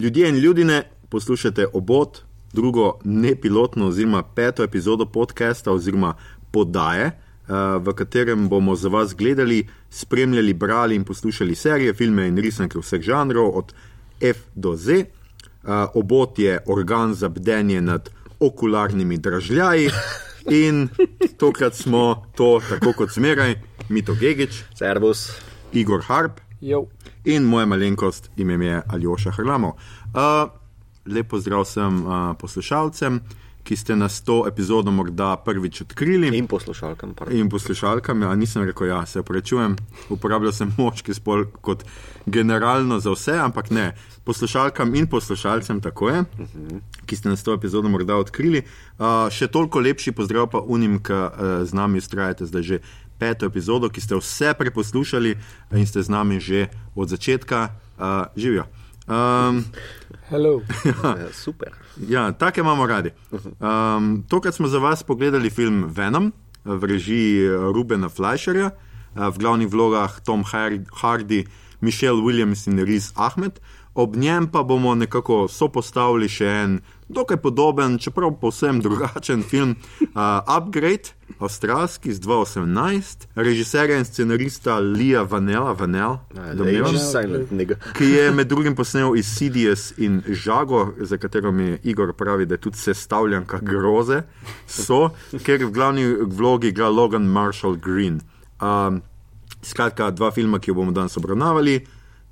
Ljudje in ljudine, poslušate obot, drugo nepilotno oziroma peto epizodo podcasta oziroma podaje, eh, v katerem bomo za vas gledali, spremljali, brali in poslušali serije, filme in risanke vseh žanrov, od F do Z. Eh, Obot je organ za bdenje nad okularnimi dražljaji in tokrat smo to, tako kot zmeraj, Mito Gigič, Servus. Igor Harp Jo. in moja malenkost, ime je Aljoša Hrlamov. Uh, lepo zdrav vsem uh, poslušalcem, ki ste nas to epizodo morda prvič odkrili. In poslušalkam. pardon. In poslušalkam, ja, nisem rekel, ja, se oprečujem, uporabljal sem moški spol kot generalno za vse, ampak ne, poslušalkam in poslušalcem tako je, ki ste nas to epizodo morda odkrili. Uh, še toliko lepši pozdrav pa unim, ki uh, z nami ustrajate zdaj že peto epizodo, ki ste vse preposlušali in ste z nami že od začetka. Uh, živijo. Um, Hello. Ja, super. Ja, take imamo radi. Um, tokrat smo za vas pogledali film Venom v režiji Rubena Fleischerja, v glavnih vlogah Tom Har- Hardy, Michelle Williams in Riz Ahmed. Ob njem pa bomo nekako sopostavili še en dokaj podoben, čeprav povsem drugačen film uh, Upgrade, avstralski z 2018, režiserja in scenarista Lija Vanela, Vanel, domnevam ki je med drugim posnel iz Sidious in Žago, za katero mi Igor pravi, da je tudi sestavljanka groze, so, ker v glavni vlogi igra Logan Marshall Green. Um, skratka, dva filma, ki jo bomo danes obravnavali.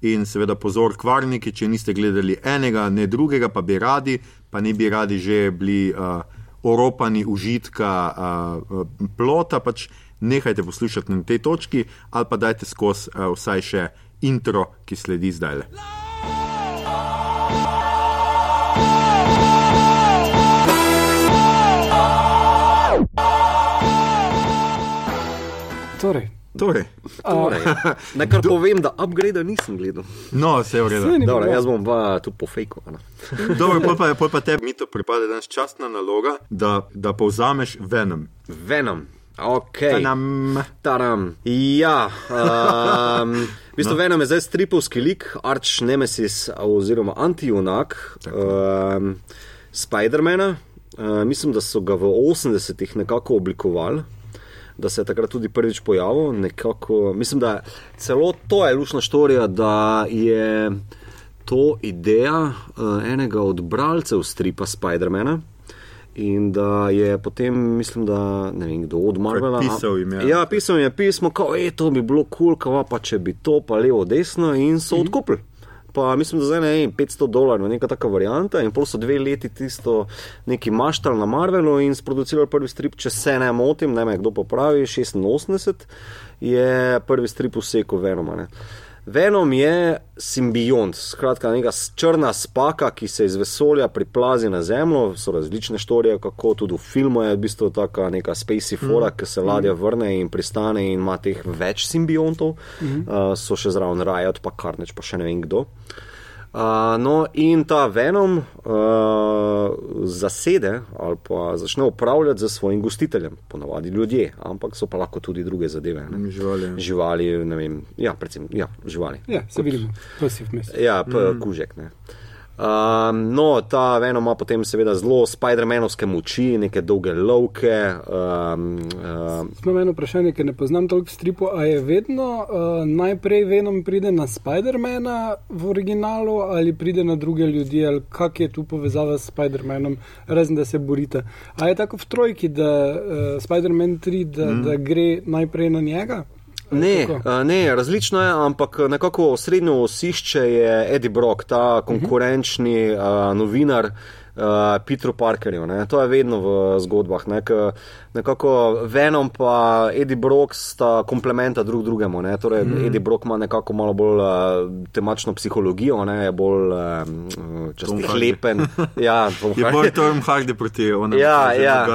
In seveda pozor, kvarniki, če niste gledali enega, ne drugega, pa bi radi, pa ne bi radi že bili uh, oropani užitka uh, plota, pač nehajte poslušati na tej točki, ali pa dajte skozi uh, vsaj še intro, ki sledi zdaj. Torej, Torej, Torej, Nekaj povem, da upgrade nisem gledal. no, vse je v redu. Dobro, jaz bom pa tu po fejku. Dobro, pol pa, pol pa tebi mi to pripada danes častna naloga, da, da povzameš Venom. Venom. Ok. Venom. Taram. Ja, um, v bistvu no. Venom je zdaj stripovski lik, arč nemesis oziroma antijunak um, Spidermana. Uh, mislim, da so ga v 80-ih nekako oblikovali. Da se je takrat tudi prvič pojavil. Nekako, mislim, da celo to je lušna štorija, da je to ideja uh, enega od bralcev stripa Spidermana. In da je potem, mislim, da ne vem, kdo od Marvela. pisal jim je. Ja, pisal jim je pismo, kao, e, to bi bilo kul, cool, pa če bi to, pa levo, desno, in so mm -hmm. odkupili. Pa mislim, da zdaj ne vem, 500 dolarjev, neka taka varianta, in pol so dve leti tisto neki maštal na Marvelu in sproducirali prvi strip, če se ne motim, ne me kdo popravi, 86 je prvi strip vseko Venoma. Ne. Venom je simbiont, skratka, neka črna spaka, ki se iz vesolja priplazi na Zemljo. So različne štorije, kako tudi v filmu je v bistvu taka neka spacey fora, mm. ki se ladja vrne in pristane in ima teh več simbiontov. Mm. Uh, so še zraven Riot, pa Carnage, pa še ne vem kdo. Uh, no, in ta Venom uh, zasede ali pa začne upravljati z svojim gostiteljem, ponavadi ljudje, ampak so pa lahko tudi druge zadeve. Ne? Živali. Živali, ne vem, ja, predvsem, ja, živali. Ja, se vidimo, pasiv mes. Ja, p, mm. kužek. Ne. Um, no, ta Venom ima potem seveda zelo Spider-Manovske moči, neke dolge lovke. Um, um, Imam eno vprašanje, ker ne poznam toliko stripov. A je vedno uh, najprej Venom pride na Spidermana v originalu ali pride na druge ljudi, ali kak je tu povezava s Spidermanom, razen da se borite. A je tako v trojki, da uh, Spider-Man 3, da, mm. da gre najprej na njega? Ne, kako? a, ne, različno je, ampak nekako osrednje osišče je Eddie Brock, ta konkurenčni a, novinar a, Petru Parkerju. Ne. To je vedno v zgodbah. Ne. K, nekako Venom in Eddie Brock sta komplementa drug drugemu. Ne. Torej, mm. Eddie Brock ima nekako malo bolj a, temačno psihologijo, ne, je bolj Tom časnih Hardy. lepen. Ja, Je bolj Tom Hardy proti onemu. Ja, ja.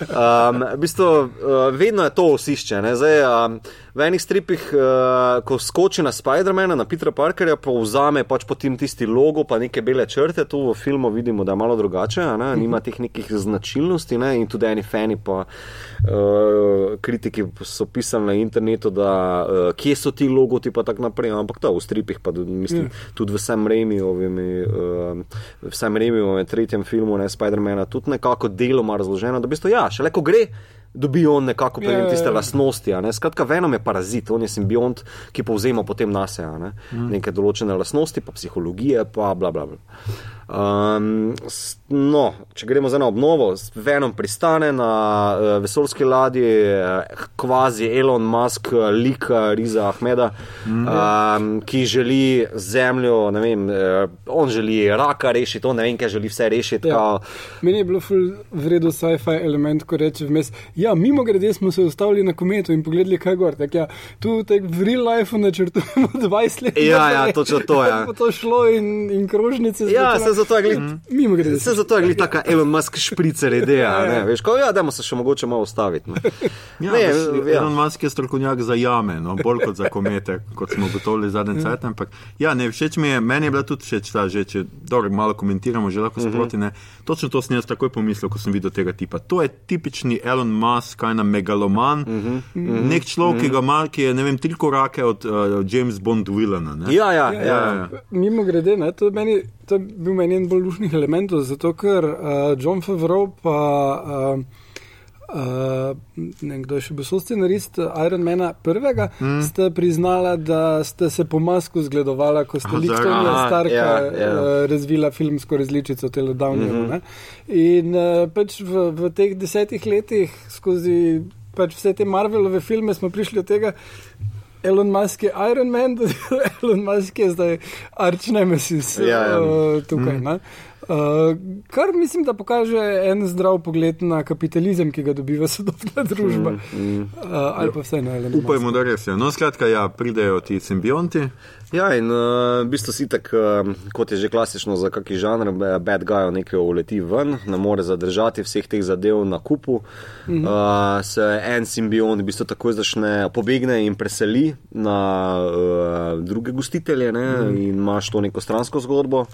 Um, v bistvu, uh, vedno je to osišče. ne. Zdaj, um, v enih stripih, uh, ko skoči na Spidermana, na Petra Parkerja, pa vzame pač potem tisti logo, pa neke bele črte. Tu v filmu vidimo, da je malo drugače, ne? nima teh nekih značilnosti. Ne? In tudi eni fani, pa uh, kritiki so pisali na internetu, da uh, kje so ti logoti, pa tako naprej. Ampak to v stripih, pa mislim, tudi v Sam Raimiovimi uh, v Sam Raimiu, v tretjem filmu, ne Spider-mana, tudi nekako deloma razloženo, da v bistvu ja, šele ko gre. Dobi on nekako Ja, potem ja, tiste ja. lastnosti. a Ne? Skratka, Venom je parazit, on je simbiont, ki povzema potem na sebe ne? mm. neke določene lastnosti, pa psihologije, pa bla bla bla. Um, no, če gremo zdaj na obnovo, Venom pristane na uh, vesoljski ladji, uh, kvazi Elon Musk, uh, lik uh, Riza Ahmeda, mm. um, ki želi zemljo, ne vem, uh, on želi raka rešiti, on ne vem, kaj želi vse rešiti. Ja. Ja. Meni je bilo vredno sci-fi element, ko reče vmes. Ja, mimo grede smo se ustavili na kometu in pogledali, kaj gor. Tak, ja, tu tak v real life načrtujemo 20 let. Ja, ja, točno to, ja. Kako bo to šlo in, in krožnice. Ja, se zato je glih. Mimo grede. Se zato je glih taka Elon Musk špricer ideja, Ja, ja. ne, veš, ko ja, dajmo se še mogoče malo ustaviti. Ne. Ja, Ne, ne, ja. Elon Musk je strokovnjak za jame, no, bolj kot za komete, kot smo ugotovili zadnji cajt. Ampak ja, ne, všeč mi je, meni je bila tudi všeč ta že, če dobro malo komentiramo, že lahko sproti. Ne. Točno to sem jaz takoj pomislil, ko sem videl tega tipa. To je tipični Elon Musk, kaj na megaloman, nek človek, ki ga ima, ki je ne vem, tri korake od uh, James Bond Willana. ne. Ja, ja, Ja, ja. ja. Mimo grede, ne, to, je meni, to je bil meni en bolj lušnih elementov, zato ker uh, John Favreau pa. Uh, Uh, nekdo je še bil soscenarist Ironmana prvega, mm. sta priznala, da sta se po masku zgledovala, ko sta Aha, Likstonija aha, Starka ja, ja, ja. ja. Uh, razvila filmsko različico Teledownijev. Mm -hmm. In uh, pač v, v teh desetih letih skozi pač vse te Marvelove filme smo prišli do tega, Elon Musk je Iron Man, Elon Musk je zdaj arčnemesis Ja, ja. uh, tukaj. Mm. Uh, kar mislim, da pokaže en zdrav pogled na kapitalizem, ki ga dobiva sodobna družba. Mm, mm. Uh, ali pa vse na Elon Upajmo, da res je. No, skratka, ja, pridejo ti simbionti. Ja, in uh, v bistvu si tak, uh, kot je že klasično za kaki žanr, bad guy nekaj uleti ven, ne more zadržati vseh teh zadev na kupu. Mm -hmm. uh, se en simbiont v bistvu takoj začne pobegne in preseli na uh, druge gostitelje, ne, mm -hmm. in imaš to neko stransko zgodbo.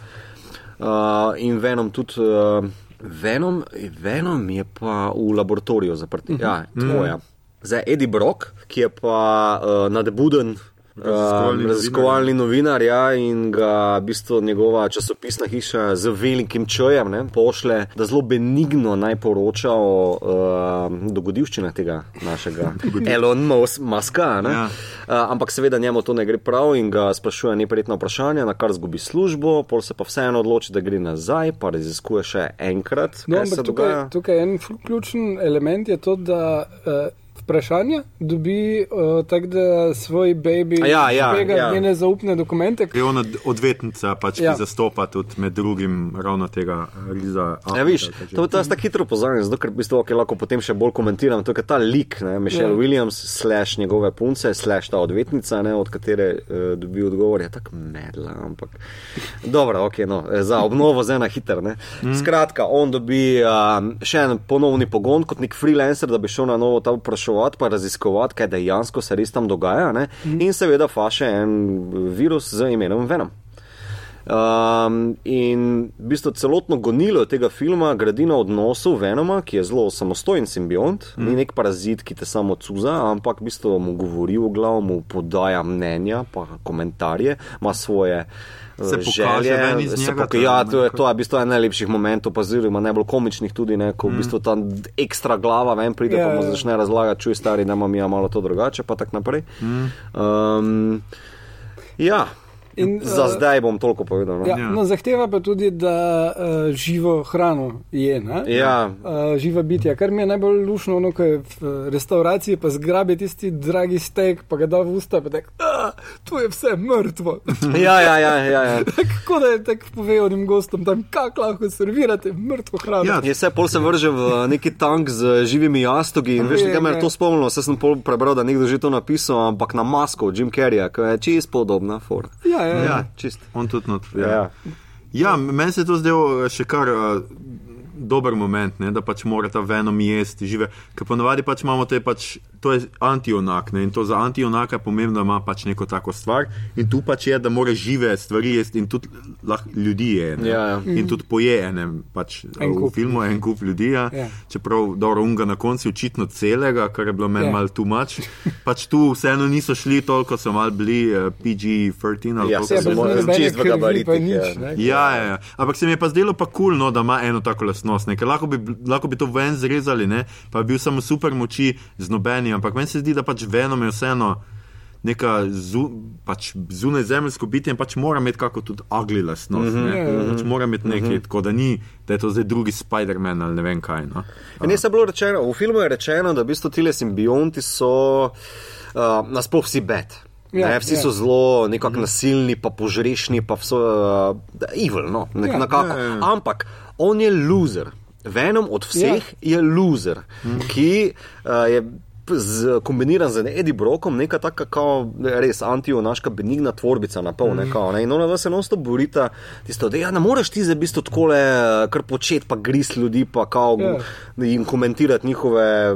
Uh, in Venom tudi. Uh, Venom, Venom je pa v laboratoriju zaprt. Uh -huh. Ja, tvoja. Zdaj Eddie Brock, ki je pa uh, nadbuden. Raziskovalni Um, raziskovalni novinar, ja, in ga v bistvu njegova časopisna hiša z velikim čojem ne, pošle, da zelo benigno naj poroča o uh, dogodivščinah tega našega Elon Mus- Muska. ne. Ja. Uh, ampak seveda njemu to ne gre prav in ga sprašuje neprijetna vprašanja, na kar zgubi službo, pol se pa vseeno odloči, da gre nazaj, pa raziskuje še enkrat, No, ampak tukaj, tukaj en ključen element je to, da uh, vprašanja dobi uh, tako, da svoj baby Ja, ja, špega ja. njene zaupne dokumente. Je ona odvetnica, pač, Ja. ki zastopa tudi med drugim ravno tega Riza. Ja, viš, to, to jaz tako hitro pozornim, zato ker v bistvu, okay, lahko potem še bolj komentiram. To je ta lik, ne, Michelle Ja. Williams, slash njegove punce, slash ta odvetnica, ne, od katere uh, dobi odgovor, je tako medla. Ampak dobro, ok, no, eh, za obnovo zdaj na hiter. Mm. Skratka, on dobi um, še en ponovni pogon kot nek freelancer, da bi šel na novo tam vprašovati, pa raziskovati, kaj dejansko se res tam dogaja. Mm. In seveda faše en virus z imenom Venom. Um, in v bistvu celotno gonilo tega filma gradi na odnosu Venoma, ki je zelo samostojen simbiont, mm. ni nek parazit, ki te samo cuza, ampak v bistvu mu govori v glavu, mu podaja mnenja, pa komentarje, ima svoje. Se pokaže želje, iz se njega, poka- to je ja, to je, nekako- to je v bistvu en najlepših momentov, pa oziroma najbolj komičnih tudi, ne, ko v bistvu ta ekstra glava ven pride, Ja, pa mu ja. začne razlagati, čuj stari, da imam ja malo to drugače, pa tako naprej. Um, ja, In, za eh, zdaj bom toliko povedal. No? Ja, Ja. no, zahteva pa tudi, da uh, živo hrano je. ne? Ja. Uh, živa bitja, kar mi je najbolj lušno, ono, ko je v uh, restavraciji, pa zgrabi tisti dragi stek, pa ga da v usta, pa tako, tu je vse mrtvo. Ja, ja, ja, ja, ja. Kako da je tako pove onim gostom tam, kako lahko servirate mrtvo hrano. Ja, Je vse pol se vrže v neki tank z živimi jastogi in veš, Je, kaj me je je. to spomnilo, saj sem pol prebral, da nekdo že to napisal, ampak na masko od Jim Carreya, ki je čist podobna fora. ja, ja, ja. Ja, čist. On tudi not. Ja. Ja, ja meni se je to zdelo še kar. Uh, Dober moment, ne, da pač mora ta venom jesti žive. Ker ponovadi pač imamo te pač to je anti-onak. Ne? In to za anti-onaka je pomembno, da ima pač neko tako stvar. In tu pač je, da mora žive stvari jesti in tudi lahko ljudi je. ne. Ja, ja. In tudi poje ene, pač En v kup. filmu en kup ljudi. Ja. Ja. Čeprav dobro, unga na koncu očitno celega, kar je bilo meni Ja. malo tu mač. Pač tu vseeno niso šli toliko, so malo bili uh, PG-13 ali Ja, že- nobene čist v gabaritih, ja. Ja, ja, ja. Ampak se mi je pa zdelo pa kul, cool, no, da ima eno tako lastnost. ne, ker Lahko bi, lahko bi to ven zrezali, ne, pa bi bil samo super moči z nobenim. Ampak meni se zdi, da pač Venom je vseeno neka zu, pač zunaj zemljsko bitje in pač mora imeti kako tudi ugly lastnost. Mm Ja, -hmm. ja. ne, pač mora imeti nekaj, mm -hmm. tako da ni, da je to zdaj drugi Spider-Man ali ne vem kaj. No. In je se bilo rečeno, v filmu je rečeno, da v bistvu ti simbionti so uh, nasploh vsi bed. Ja, ne, vsi ja. so zelo nekako nasilni, pa požrešni, pa so uh, evil. No, nek, Ja, nekako. ja, ja. Ampak on je loser. Venom od vseh ja. je loser, mm. ki uh, je. Z, kombiniran z Eddie Brokom, neka taka, kao, res anti-onaška benigna tvorbica na pol. Mm. Ne, in ona se non-stop borita, tisto, da ja, ne moreš ti zdaj v bistvu tako kar početi, pa gris ljudi, pa kao, Ja. jim komentirati njihove eh,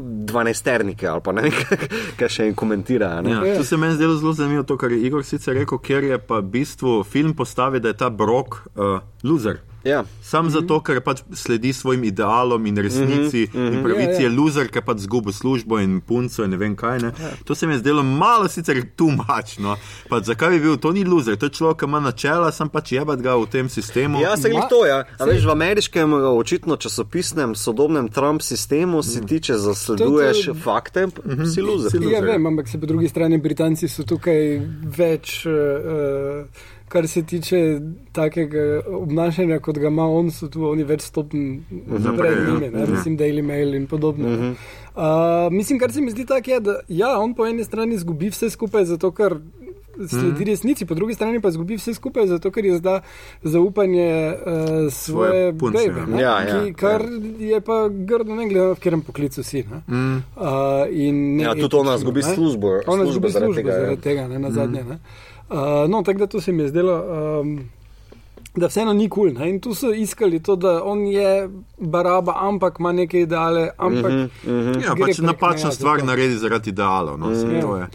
dvanajsternike ali pa ne vem, kaj še jim komentira. Ne? Ja, Ja. to se meni zdelo zelo zanimivo, to, kar je Igor sicer rekel, ker je pa v bistvu film postavil, da je ta Brok uh, loser. Ja. Sam zato, ker pač sledi svojim idealom in resnici mm -hmm. in pravici, Ja, ja. je loser, ker pač zgubi službo in punco in ne vem kaj. Ne. To se mi je zdelo malo sicer tumačno. Pač, zakaj bi bil to ni loser? To je človek, ki ima načela, sem pač jebat ga v tem sistemu. Ja, se jih to, ja. A veš, v ameriškem, eh, očitno časopisnem, sodobnem Trump sistemu si ti, če zasleduješ To- to- fakte, si loser. Si Ja, loser. vem, ampak se po drugi strani Britanci so tukaj več, uh, kar se tiče takega obnašanja, kot ga ima on, so tu oni več Naprej, pred ja. njimi, ne, Ja. mislim Daily Mail in podobno. Uh, mislim, kar se mi zdi tako, je, da ja, on po eni strani izgubi vse skupaj, zato ker sledi resnici, po drugi strani pa izgubi vse skupaj, zato ker je zdaj zaupanje uh, svoje bebe, ja. Ja, ja, ki, kar je pa grdo, ne glede na to, v katerem poklicu si. Ne. Mm. Uh, in Ja, tudi ona izgubi službo, Ona službo izgubi zaradi službo tega, ja. zaradi tega, ne, na zadnje. Ne. Uh, no, tako da to se mi je zdelo. Um, Da vseeno ni kul. Cool, in tu so iskali to, da on je baraba, ampak ima neke ideale. Ampak, mm -hmm. Ja, pač napačna stvar naredi zaradi idealov. No, mm. to je.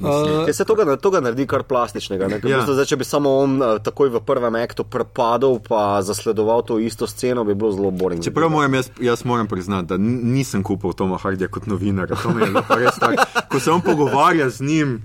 Uh, Ja, se toga, toga naredi kar plastičnega. Ne? Ker v Ja. bistvu zdaj, če bi samo on uh, takoj v prvem aktu prepadal pa zasledoval to isto sceno, bi bilo zelo boring. Čeprav moram jaz, jaz moram priznati, da nisem kupil Toma Hardija kot novinar. To mi je bilo pa res tako. Ko se on pogovarja z njim,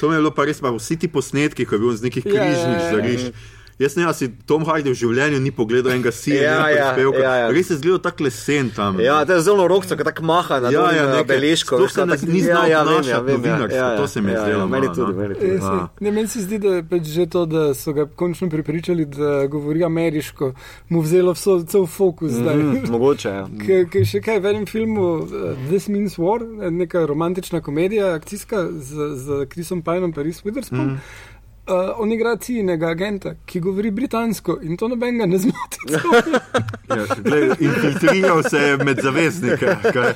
to mi je bilo pa res, pa vsi ti posnetki, ko je bil on z nekih Ja, ja, križnih ja, ja. Jaz ne si Tom Hardy v življenju ni pogledal enega sija, Ja, ja, ja, ja, ja. Res je zgledal tako lesen tam. Ja, to je zelo rokco, ki tako maha na Ja, ja, ja, ja, nekaj- beležko. veš, se ne- znal ja, ja, vem, ja, vem, ja, ja, ja, to se mi je ja, zdelo ja, Meni tudi, no. meni tudi. E, saj, A. ne, meni se zdi, da je pač že to, da so ga končno prepričali, da govori ameriško, mu vzelo vso, cel fokus. Mm, mogoče, ja. Ker še kaj v enem filmu, uh, This Means War, neka romantična komedija, akcijska z, z Chrisom Pajnom in Paris Witherspoon. Mm. Uh, on igra ciljnega agenta, ki govori britansko in to nobenega ne zmoti. Ja, infiltriral se je med zaveznike. kaj.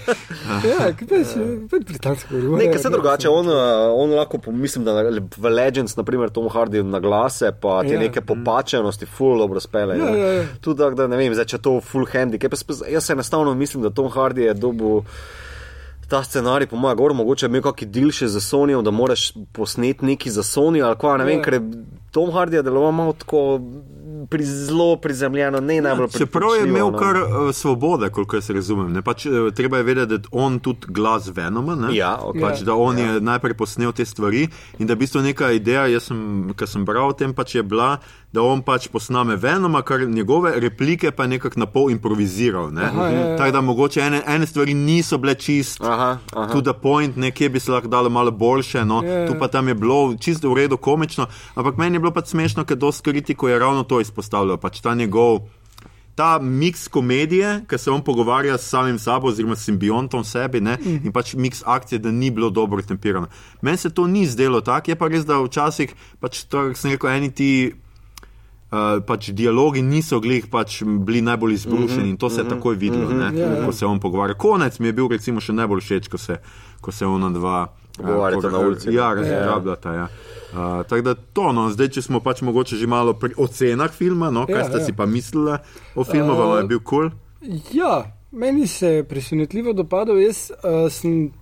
ja, ki pač, pač britansko govori. Ne, ker se drugače, on, uh, on lahko, po- mislim, da na- v Legends, naprimer Tom Hardy na glase, pa te Ja. neke popačenosti, full dobro spele. Ja, ja, ja. Tudi, da ne vem, zdaj, če to full handicap. Jaz, pa- jaz enostavno mislim, da Tom Hardy je dobil. Ta scenarij, po mojem, gor, mogoče je imel kakšen deal še za Sony, da moraš posneti neki za Sony ali kva, ne vem, Ja. ker je Tom Hardy je deloval malo tako pri, zelo prizemljeno, ne najbolj Čeprav je imel no. kar uh, svobode, koliko jaz razumem. Ne? Pač, uh, treba je vedeti, da je on tudi glas Venoma. Ne? Ja, ok. pač, da on je najprej posnel te stvari in da je v bistvu neka ideja, jaz sem, ki sem bral o tem, pač je bila, da on pač posname Venoma, kar njegove replike pa je nekako na pol improviziral. Ne? Aha, ja, ja. Tako da mogoče ene, ene stvari niso bile čist. Aha, aha. To the point, nekje bi se lahko dalo malo boljše, no, Ja, ja. tu pa tam je bilo čisto v redu, komično, ampak meni je bilo pač smešno, ker dosti kritikov je ravno to izpostavljalo, pač ta njegov. Ta miks komedije, ki se on pogovarja s samim sabo, oziroma s simbiontom sebi, ne, mm. in pač miks akcije, da ni bilo dobro tempirano. Meni se to ni zdelo tako, je pa res, da včasih, pač to, kar sem rekel, eni ti. Uh, pač dialogi niso glih pač bili najbolj izbrušeni mm -hmm, in to se je takoj videlo, mm -hmm, ja, ja. ko se on pogovarja. Konec mi je bil recimo še najbolj všeč, ko se, ko se ona dva Pogovarjata uh, na ulici. Ja, razgrabljata. Ja. Uh, tako da to, no, zdaj, če smo pač mogoče že malo pri ocenah filma, no, kaj Ja, ste ja. si pa mislili o filmu, uh, vam je bil kul? Cool? Ja, meni se je presenetljivo dopadal. Jaz uh, sem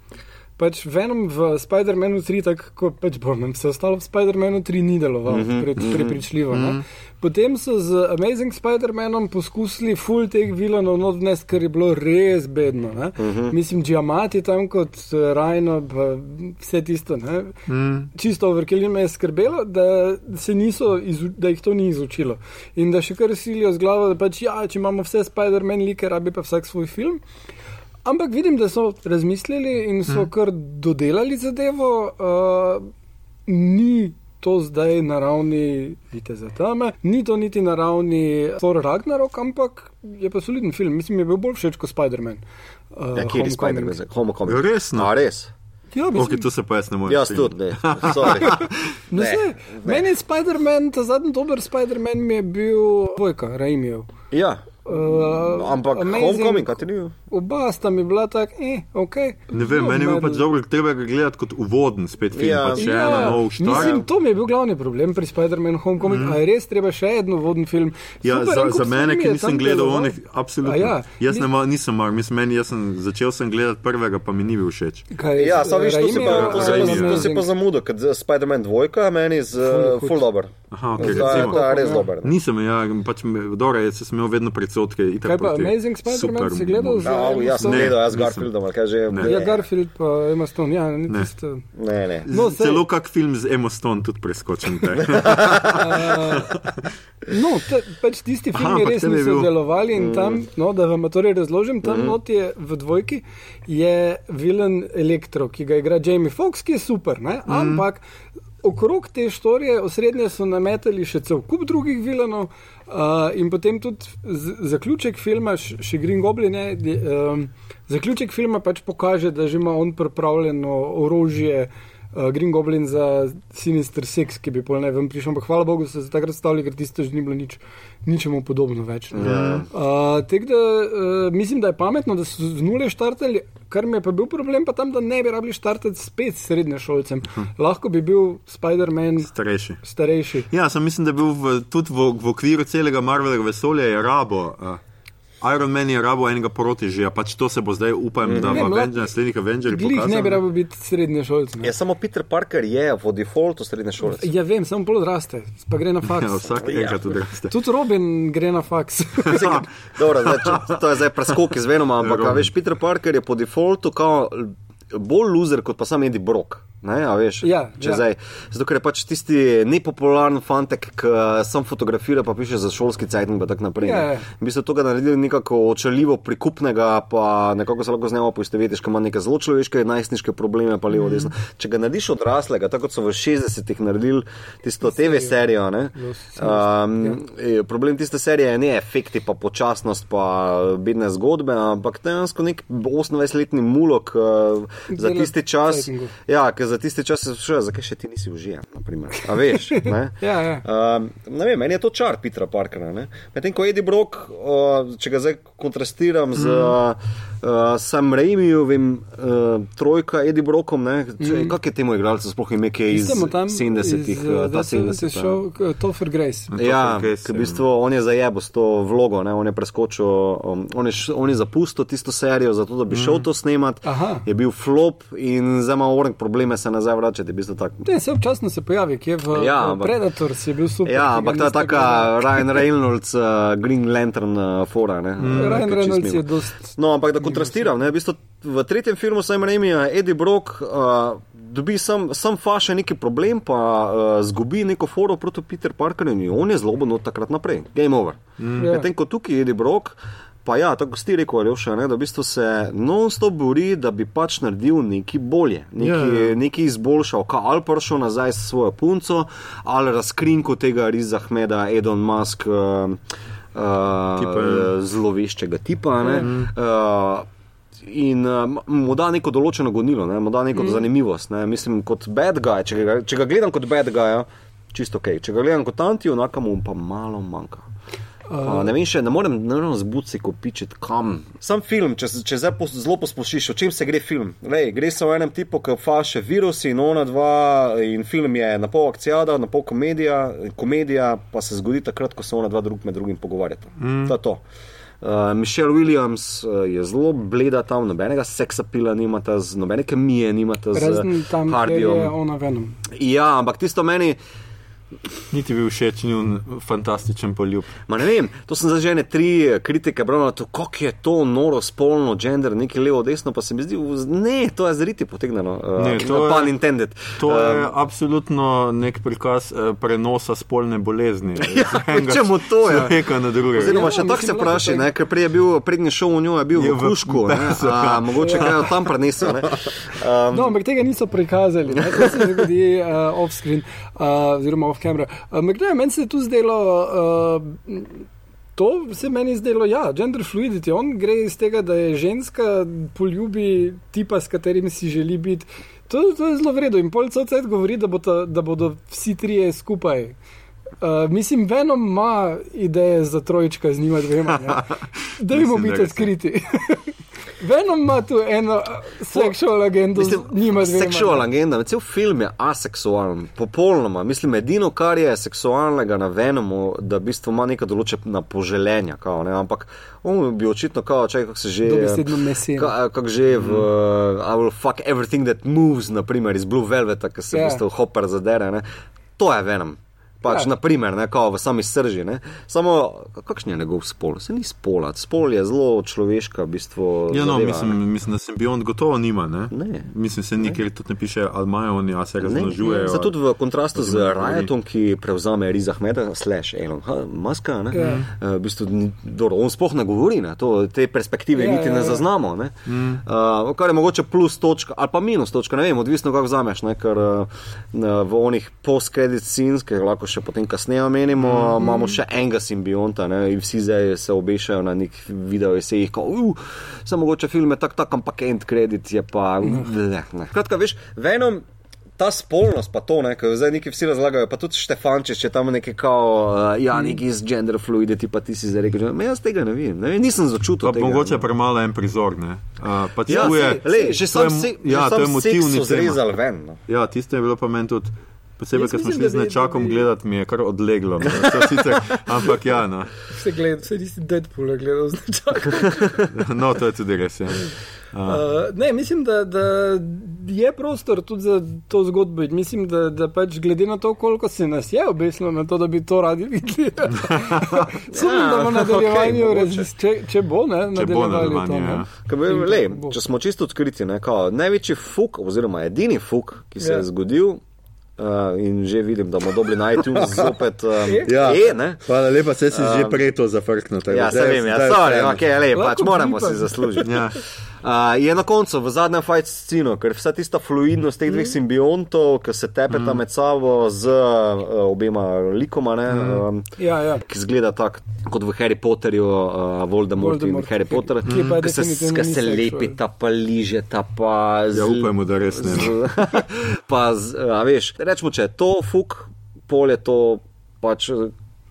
pač Venom v Spider-Manu 3, tako kot pač Borman, vse ostalo v Spider-Manu 3 ni delovalo, mm -hmm. prepričljivo. Mm -hmm. Potem so z Amazing Spider-Manom poskusili full teh vilanov odnesti, kar je bilo res bedno. Uh -huh. Mislim, Džamati tam kot Rajno, vse tisto. Mm. Čisto overkill me je skrbelo, da, niso, da jih to ni izučilo. In da še kar silijo z glavo, da pač ja, če imamo vse Spider-Man like, rabi pa vsak svoj film. Ampak vidim, da so razmislili in so mm. kar dodelali zadevo. Uh, ni to zdaj na ravni Viteza Tame, ni to niti na ravni Thor Ragnarok, ampak je pa soliden film. Mislim, je bil bolj všeč kot Spider-Man. Uh, ja, kje je Spider-Man? Homecoming. Ja, res? No, res. Ja, mislim, okay, to se pa jaz ne morem. Jaz tudi ne. no, ne, ne. Meni je Spider-Man, ta zadnji dober Spider-Man mi je bil Vojka, Raimijev. Ja. Uh, Ampak Homecoming, kaj ti ni bil? Oba sta mi bila tako, eh, ok. Ne vem, no, meni je bil pač dobro, treba ga gledati kot uvoden spet film, ja. pa še ja, ena nov štart. Mislim, to mi je bil glavni problem pri Spider-Man Homecoming, mm. a je res treba še en uvoden film. Ja, Super, za, za mene, ki nisem gledal onih, absolutno. Ja, jaz ne, nisem mar, mislim, meni, jaz sem začel sem gledati prvega, pa mi ni bil všeč. Kaj, ja, samo veš, to, pa, to, se pa, to se pa zamudil, ker Spider-Man dvojka meni je full dober. Aha, ok, res dober. Nisem, ja, pač, dobro, jaz sem imel vedno predsotke. Kaj pa Amazing Spider-Man si gledal? Ja, sem gledal jaz Garfieldom, kaj že je. Ja, Garfield pa Emma Stone, ja, ni ne. tisto. Ne, ne. No, sej... Celo kak film z Emma Stone tudi preskočim. uh, no, te, pač tisti filmi Aha, res niso delovali in mm. tam, no, da vam to razložim, tam mm. not je v dvojki, je vilen elektro, ki ga igra Jamie Foxx, ki je super, ne? Mm. Okrog te štorije osrednje so nametali še cel kup drugih vilenov. Uh, in potem tudi zaključek filma, še Green Goblin, je, um, zaključek filma pač pokaže, da že ima on pripravljeno orožje, uh, Green Goblin za Sinister Six, ki bi pol ne vem prišel, ampak hvala Bogu, so se takrat stavili, ker tisto že ni bilo nič, ničemu podobno več. Yeah. Ja. Uh, Tako da uh, mislim, da je pametno, da so z nule štartali, kar mi je pa bil problem, pa tam, da ne bi rabili štartati spet s srednješolcem. Hm. Lahko bi bil Spider-Man starejši. starejši. Ja, sem mislim, da je bil v, tudi v, v okviru celega Marvelovega vesolja rabo. Uh. Iron Man je rabo enega protižija, pač to se bo zdaj, upam, mm. da bo več naslednnih Avengers. Glih ne bi rabo biti srednje šolce. Ja, samo Peter Parker je v defaultu srednje šolce. Ja, vem, samo pol odraste, pa gre na faks. Ja, vsak enkrat ja. odraste. Tudi Robin gre na faks. Dobro, zdaj, če, to je zdaj preskok iz Venoma, ampak veš, Peter Parker je po defaultu kao bolj loser kot pa sam Eddie Brock. Ne, veš, ja, ja. Zdaj, zato, ker je pač tisti nepopularen fantek, ki sam fotografira, pa piše za šolski cajt in tako naprej. Ja, ja. V bistvu to ga naredili nekako očaljivo prikupnega, pa nekako se lahko z njim poistovetiš, ker ima neke zelo človeške, najstniške probleme, pa levo, mm. desno. Če ga narediš odraslega, tako kot so v 60-ih naredili tisto TV serijo, ne, um, ja. problem tiste serije je ne efekti, pa počasnost, pa bedne zgodbe, ampak dejansko nek 28-letni mulok uh, za tisti čas. Ja, za tiste čase sprašujem, zakaj še ti nisi užijen. A veš? ja, ja. Um, vem, meni je to čar Petra Parkera. Medtem ko Eddie Brock, uh, če ga zdaj kontrastiram mm. z uh, Sam Raimijevim, uh, trojka Eddie Brockom, mm. kak je temu igralcu sploh ime, ki je iz 70-ih, ta 70-ih šel, Topher Grace. Ja, ker v bistvu on je zajebo s to vlogo, ne? on je preskočil, um, on, je, on je zapustil tisto serijo, zato da bi mm. šel to snemat, Aha. je bil flop in zdaj ima orang probleme se nazaj vračati. Ne, se občasno se pojavi, ki je v, ja, v Predator, si bil super. Ja, ampak ta je taka Ryan Reynolds, uh, Green Lantern uh, fora. Mm. Ryan Reynolds je dost. No, ampak da kontrastiram, ne, v, bistvu, v tretjem filmu sem rekel, Eddie Brock. Uh, Dobi sem, sem faše neki problem, pa uh, zgubi neko foro proti Peter Parkerju in on je zloben od takrat naprej. Game over. Mm. Ja. Medtem ko tukaj je Eddie Brock, Pa ja, tako si rekel, Aljoša, ne, da v bistvu se non-stop bori, da bi pač naredil nekaj bolje, nekaj, ja, ja. nekaj izboljšal, ali prišel nazaj s svojo punco, ali razkrinko tega Riza Ahmeda, Edon Musk, uh, uh, zloveščega tipa. Ne, uh, In uh, mu da neko določeno gonilo, ne, mu da neko mm. zanimivost. Ne. Mislim, kot bad guy, če ga, če ga gledam kot bad guy, čisto ok. Če ga gledam kot antijo, nakamu pa malo manjka. Uh, ne vem, še ne morem, morem zbuditi, ko pičet kam. Sam film, če, če zdaj pos, zelo poslušiš, o čem se gre film. Lej, gre se o enem tipu, ki faše virusi in ona dva, in film je na pol akcijada, na pol komedija, komedija pa se zgodi takrat, ko se ona dva drug med drugim pogovarjata. Mm. To je to. Uh, Michelle Williams uh, je zelo bleda tam, nobenega seksapila nimata, z, nobene kemije nimata z Razen ona venom. Ja, ampak tisto meni, Niti bil všeč njun fantastičen poljub. ma ne vem, to sem zdaj že ene tri kritike bral na to, kako je to noro, spolno, gender, nekaj levo, desno, pa se mi zdi, ne, to je zriti potegnjeno. Uh, Ne, to je- Pan intended. To je Um, absolutno nek prikaz eh, prenosa spolne bolezni. Ja, čemu to je? Človeka na drugega. Oziroma, Ja, še tako mislim, se tako. ne, ker prej je bil prednji šov v njo, je bil Je v v Kušku, ne, a, ja. mogoče kaj od tam prenesel. ne. Um, No, ampak tega niso prikazali, ne? to se zgodi uh, off-screen, uh, oziroma off-camera. Uh, Gledaj, meni se je tu zdelo. Uh, To se meni zdelo, ja, gender fluidity. On gre iz tega, da je ženska poljubi tipa, s katerim si želi biti. To, to je zelo vredno. In pol cel cel govori, da, bo ta, da bodo vsi trije skupaj. Uh, mislim, Venom ima ideje za trojčka z njima dvema. Da jim Mislim, da biti odkriti. Venom ima tu eno seksualno agendo z njima dvema. Seksualna agenda, cel film je aseksualen, popolnoma. Mislim, edino, kar je seksualnega na Venomu, da v bistvu ima neka določena poželenja, kao, ne, ampak on bi očitno, kao, čakaj, kako se že. Dobesedno mesen. Ka- Kako že v uh, I will fuck everything that moves, naprimer iz Blue Velveta, ki se Ja. v bistvu hopper zadere. Ne? To je Venom. Pač, Ja. naprimer, ne, kao v sami srži. Ne? Samo, kakšen je njegov spol? Se ni spola. Spol je zelo človeška, v bistvu. Ja, no, zadeva, mislim, ne. mislim, da simbiont gotovo nima. Ne? Ne. Mislim, se nikjer tudi ne piše, ali imajo oni, a se Ne, razmnožujejo. Zato tudi v kontrastu z. Riotom, ki prevzame Riza Ahmeda, slash Elon Muska, ne, Ja. uh, v bistvu, ni- dobro, on sploh ne govori, ne, to, te perspektive Ja, niti ja, ne ja. zaznamo. Ne, uh, kar je mogoče plus točka ali pa minus točka, ne vem, odvisno kako vzameš, ne, ker uh, v onih post-credit scenes, ki jih lahko še potem kasneje omenimo, mm. imamo še enega simbionta ne, in vsi zdaj se obešajo na nek video esejih, kot uh, sem mogoče film je tak, tak, ampak end credit je pa. Ne, ne. Kratka, veš, Venom ta spolnost, pa to, ne, ker zdaj neki vsi razlagajo, pa tudi Štefančič je tam nekaj kao, uh, ja, neki iz gender fluidity, pa ti si zdaj rekel, "Ma jaz tega ne vem, ne nisem začutil. Pa tega, mogoče ne. premalo en prizor. Ne? Uh, pač Ja, je, sej, lej, že to sam je- se, ja, že to je motivni zrezali ven. No. Ja, tisto je bilo pa meni tudi. Posebej, ko smo šli z nečakom gledati, mi je kar odleglo. No. To Sicer, ampak ja, no. Se gleda, vse nisi Deadpool gledal z nečakom. no, to je tudi res. Ja. Uh, ne, mislim, da, da je prostor tudi za to zgodbo. Mislim, da, da pač glede na to, koliko se nas je obesilo na to, da bi to radi videli. Sumim, Ja, da bo nadaljevanju, okej, okay, če, če bo, ne, Če bo nadaljevali to. nadaljevanje, Ne. ja. Kaj bi- bo. če smo čisto odkriti, ne, kao, največji fuk, oziroma edini fuk, ki se Ja. je zgodil, uh, in že vidim, da bomo dobili na iTunes zopet. Um, Ja. e, ne? Hvala lepa, se si Um, že prej to zafrknil. Ja, zdaj- vem, ja, zdaj sorry, vseeno. okay, lej, pač moramo si zaslužiti. Ja. Uh, je na koncu, v zadnjem fight scenu, ker vsa tista fluidnost teh dveh simbiontov, ki se tepeta med sabo z uh, obema likoma, ne, um, Ja, ja. ki zgleda tako kot v Harry Potterju, uh, Voldemort, Voldemort, in Harry ki- Potter, ki pa ki se, definitivno ki ni se sexual. lepita, pa ližeta, pa z, Ja, upajmo, da res ne. no. z, pa z, a veš, rečemo, če je to fuk, pol je to pač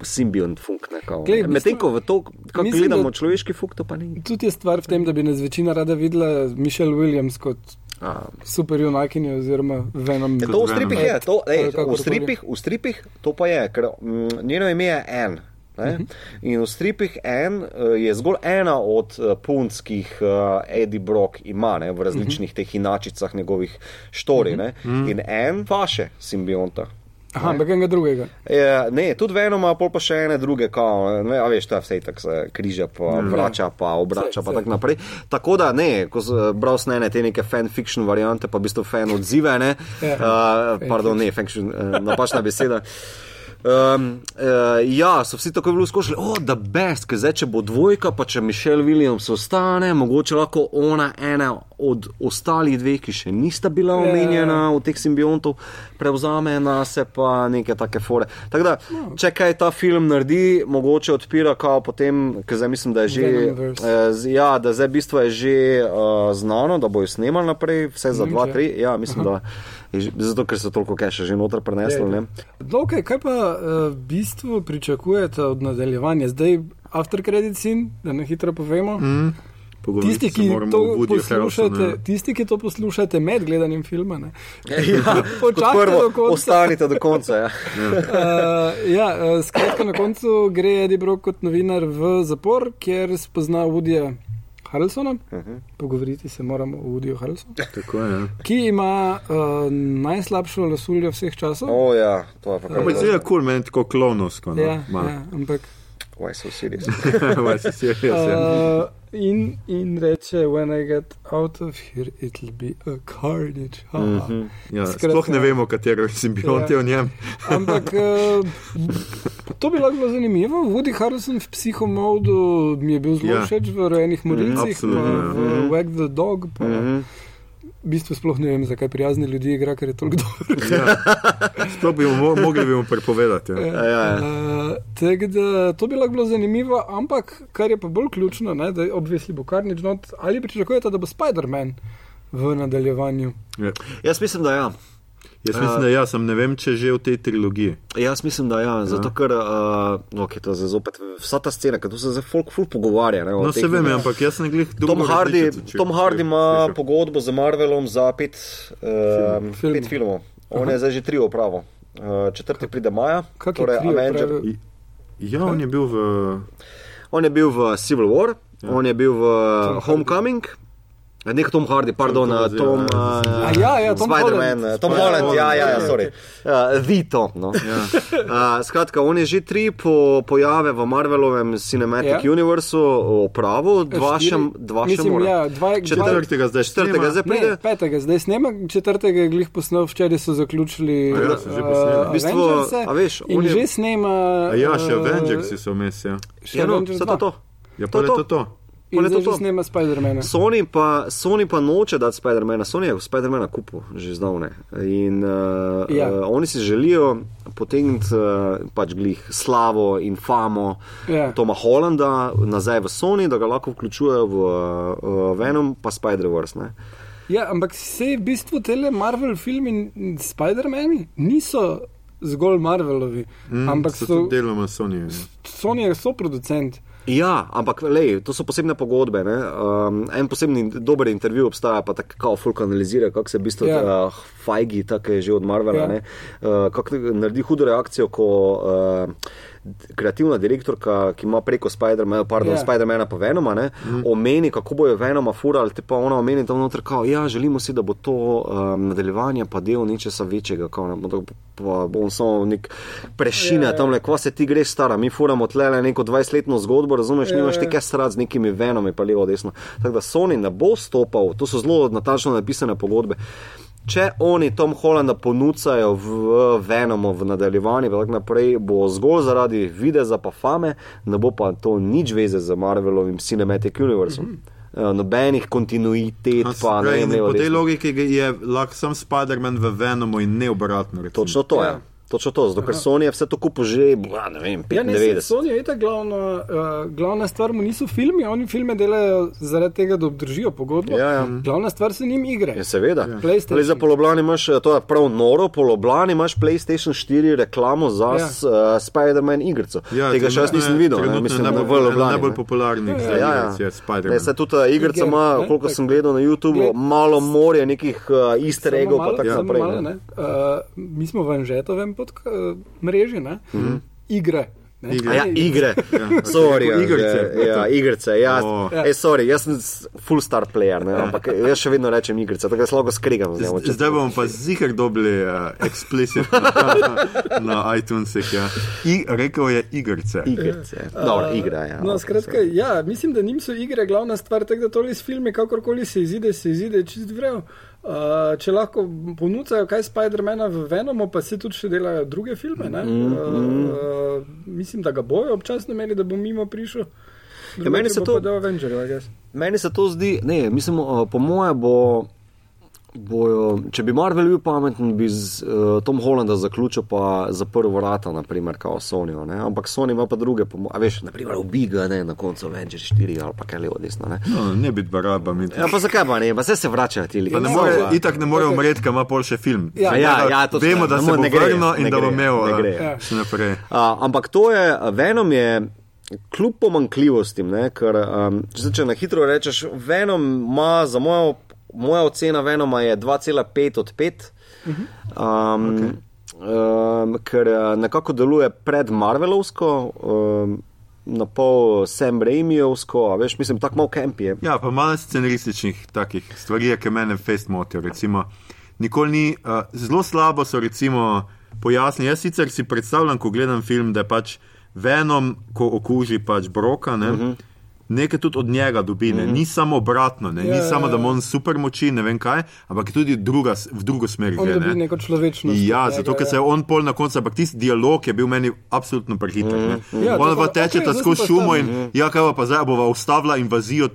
simbiont fuk. ne, kao, Glej, ne. Medtem ko v to, kako gledamo da- človeški fuk, to pa ni. Tudi je stvar v tem, da bi nas večina rada videla Mišel Williams kot A, superjunakinjo oziroma Venom. Ja, to v stripih je, to, ej, v, stripih, v stripih to pa je, ker mm, njeno ime je Anne. Ne? In v stripih en uh, je zgolj ena od uh, punc, ki jih uh, Eddie Brock ima ne, v različnih teh inačicah njegovih štori. Ne? In en faše simbionta. Aha, ampak enega drugega. Je, ne, tudi Venoma, pol pa še ene druge, kao, ne, a veš, to je vse tako se križa, pa vrača, pa obrača, Saj, pa tako naprej. Tako da ne, ko sem bral snene te neke fanfiction variante, pa v bistvu fan odzive, ne, Ja. uh, pardon, ne, fanfiction, uh, napačna beseda. Um, uh, ja, so vsi tako bili skošili, o, da best, ker zdaj, če bo dvojka, pa če Mišel Williams ostane, mogoče lahko ona ena od ostalih dveh, ki še nista bila Ja. omenjena v teh simbiontov, prevzame na se pa neke take fore. Tako da, če kaj ta film naredi, mogoče odpira, kao potem, ker zdaj mislim, da je že, eh, ja, da zdaj bistvo je že uh, znano, da bojo snemali naprej, vse za Ne vem, dva, če- tri, ja, mislim, da. Zato, ker so toliko keša že noter prenesli. Ja, ja. ne. No, okay, kaj pa uh, v bistvu pričakujete od nadaljevanja? Zdaj, after credit scene, da na hitro povemo. Mm. Tisti ki, moramo to o Woodyju poslušate, Harrelsonu. tisti, ki to poslušate med gledanjem filma, ne. Ja, kot Počakajte do konca. ostanite do konca. Ja. Uh, ja, uh, skratka, na koncu gre Eddie Brock kot novinar v zapor, kjer spozna Woodyja Harrelsona. Uh Mhm. -huh. Pogovoriti se moramo o Woodyju Harrelsonu, Tako. Ja. ki ima uh, najslabšo lasuljo vseh časov. O, ja, to je pa kar Ampak zelo je kul, meni tako klonovsko. No, ja, malo. ja, ampak. Why so serious? Vaj si serious, ja. Uh, in, in reče, when I get out of here, it'll be a carnage. Ha, ha. Mhm. Ja, Skratka- sploh ne vemo, katero simbiont je Ja. v njem. Ampak uh, to bi lahko bilo zanimivo. Woody Harrelson v psihomodu mi je bil zelo Ja. všeč v rojenih morilcih, absolutno, pa ja. v Wag the Dog. Pa Mhm. V bistvu sploh ne vem, zakaj prijazne ljudi igra, ker je toliko dobro. Ja. Sploh bi mo- mogli bi mu prepovedati. Ja. Ja, ja. Uh, tako da to bi lahko bilo zanimivo, ampak kar je pa bolj ključno, ne, da obvisli bo Carnage not, ali pričakujete, da bo Spider-Man v nadaljevanju. Ja. Jaz mislim, da ja. Jaz mislim, da ja, sem ne vem, če že v tej trilogiji. Jaz mislim, da ja, zato ker, uh, okay, to je zdaj zopet vsa ta scena, tu se zdaj folk ful pogovarja. Ne, o No, se vem, ampak jaz sem glih Tom Hardy, Tom Hardy ima pogodbo z Marvelom za pet, uh, Film. pet filmov. On je zdaj že tri opravo. Uh, četrti pride maja, Kak je torej trio Avenger. pravi? Ja, on je bil v. On je bil v Civil War, ja. on je bil v Homecoming. Ne, Tom Hardy, pardon, Tom Tom, Hardy, Tom, ja, uh, ja, ja, Tom Spider-Man, Holland. Tom Spider- Holland, ja, ja, ja, sorry. Uh, The Tom. No. Ja. Uh, skratka, on je že tri po, pojave v Marvelovem Cinematic Ja. ja. Universu opravil, dva še, Štiri- dva še mislim, mora. ja, dva, Četrtega zdaj Četrtega zdaj pride. Ne, petega, zdaj snema, četrtega je glih posnel, včeraj so zaključili. A ja, so že posneli. uh, V bistvu, Avengerse a veš, on je- že snema. A ja, še uh, Avengersi so vmes. Ja, Še Ja, no, Avengers zato 2. to. ja To pa je je to. to. In zdaj to. snema Spider-mana. Sony pa, Sony pa noče dati Spider-mana, Sony je Spider-mana kupil že zdavne. In uh, Ja. uh, oni si želijo potegniti uh, pač glih slavo in famo Ja. Toma Hollanda nazaj v Sony, da ga lahko vključujejo v uh, Venom pa Spider-Verse. ne. Ja, ampak se v bistvu tele Marvel filmi in Spider-Mani niso zgolj Marvelovi, mm, ampak so so, tudi deloma Sony. Sony je soproducent. Ja, ampak lej, to so posebne pogodbe. ne. Um, en posebni dober intervju obstaja, pa tako kao folk analizira, kako se v bistvu Ja. ja. uh, Feige, tako je že od Marvela, Ja. ja. uh, kako naredi hudo reakcijo, ko uh, kreativna direktorka, ki ima preko Spider-mana, pardon, Ja. ja. Spider-mana pa Venoma, ne, mm. omeni, kako bojo Venoma furali, te pa ona omeni tam noter, kao, ja, želimo si, da bo to um, nadaljevanje pa del nečesa večjega, kao, ne, bo pa bo on samo nek prešine Ja, ja, ja. tam, le, kva se ti greš stara, mi furamo tle neko 20-letno zgodbo, razumeš, Ja, nimaš ja. ti kaj strat z nekimi Venomi, pa levo, desno. Tako da Sony ne bo stopal, to so zelo natančno napisane pogodbe. Če oni Tom Hollanda ponucajo v Venomu v nadaljevanju, tako naprej, bo zgolj zaradi videza pa fame, ne bo pa to nič veze z Marvelovim Cinematic Universom. Mm -hmm. Nobenih kontinuitet, pa ne vem, levo, Po tej logiki je lahko sam Spider-Man v Venomu in ne obratno. recimo. Točno to je. Ja. Ja. Točno to, zato ker Sony je vse to kupil že, bla, ne vem, Ja, ne, 95. Sony je itak glavna, uh, glavna stvar, mu niso filmi, oni filme delajo zaradi tega, da obdržijo pogodbo. Ja, ja. Glavna stvar so njim igre. Ja, seveda. PlayStation. Le za poloblani imaš, eh, to je prav noro, poloblani imaš PlayStation 4 reklamo za Ja. ja. uh, Spider-Man igrico. Ja, Tega še jaz nisem je- videl, ne, je mislim, najbolj, v Ljubljani. najbolj ne. popularnih Ja, Ja, ja. igrač je Spider-Man. se tudi ta igrica ima, koliko sem gledal na YouTubu, Gled- malo morje nekih uh, easter eggov, pa tako naprej. Uh, mi smo v Anžetovem pod uh, mreži, ne? Mm -hmm. igre. Ne? Igre. A Ja, igre, sorry, Tako igrice. igrice. Ja, igrice, ja. Oh. E, sorry, jaz sem full star player, ne, ampak jaz še vedno rečem igrice, tako da se lahko skregam z njim. Z- Zdaj bomo pa zihar dobili uh, explicit na, na iTunesih. Ja. I, rekel je igrice. Igrice. Dobro, igra, ja. No, skratka, ja, mislim, da njim so igre glavna stvar, tako da tole s filmi, kakorkoli se izide, se izide čist vrejo. Uh, če lahko ponucajo kaj Spider-mana v Venomu, pa se tudi še delajo druge filme. Mm, uh, uh, mislim, da ga bojo občasno imeli, da bo mimo prišel. Ja, meni se to- pa del Avengerjev, I guess. Meni se to zdi, ne, mislim, uh, po moje bo. Bojo, če bi Marvel bil pameten, bi z uh, Tom Hollanda zaključil pa zaprl vrata, naprimer, kao Sony. Ne? Ampak Sony ima pa druge, a veš, naprimer, ubiga ne, na koncu Avengers 4 ali pa kaj levo desno. Ne? No, ne biti baraba. mi- Ja, pa zakaj pa ne, pa vse se vračajo ti ljudje. Ja. itak ne more umreti, ker ima pol še film. Ja. Tako Ja, da ja, točno. Vemo, da Ne se bo gre, vrnil in ne da bo gre, imel ne uh, gre. Ja. še naprej. Uh, ampak to je, Venom je kljub pomankljivostim, ne, ker um, če, če na hitro rečeš, Venom ima za mojo, moja ocena Venoma je 2,5 od 5. Um, okay. um, ker uh, nekako deluje pred Marvelovsko, um, na pol Sam Raimijovsko, a veš, mislim, tako malo kempije. Ja, pa malo scenarističnih takih stvari, ki mene fest motijo. Recimo, nikoli ni, uh, zelo slabo so recimo pojasnili. Jaz sicer si predstavljam, ko gledam film, da je pač Venom, ko okuži pač Broka, ne, uh -huh. Nekaj tudi od njega dobi, ne. ni samo obratno, ne. ni Ja, samo, ja, da ja. ima on super moči, ne vem kaj, ampak tudi druga, v drugo smer gre. Ne. neko človečnost. Ja, zato ker se je on pol na koncu, ampak tisti dialog je bil meni absolutno prehiter. Mm, Ja, Ona to pa teče okej, ta zdaj skozi sem pa šumo in ja, kaj pa zdaj bova ustavila invazijo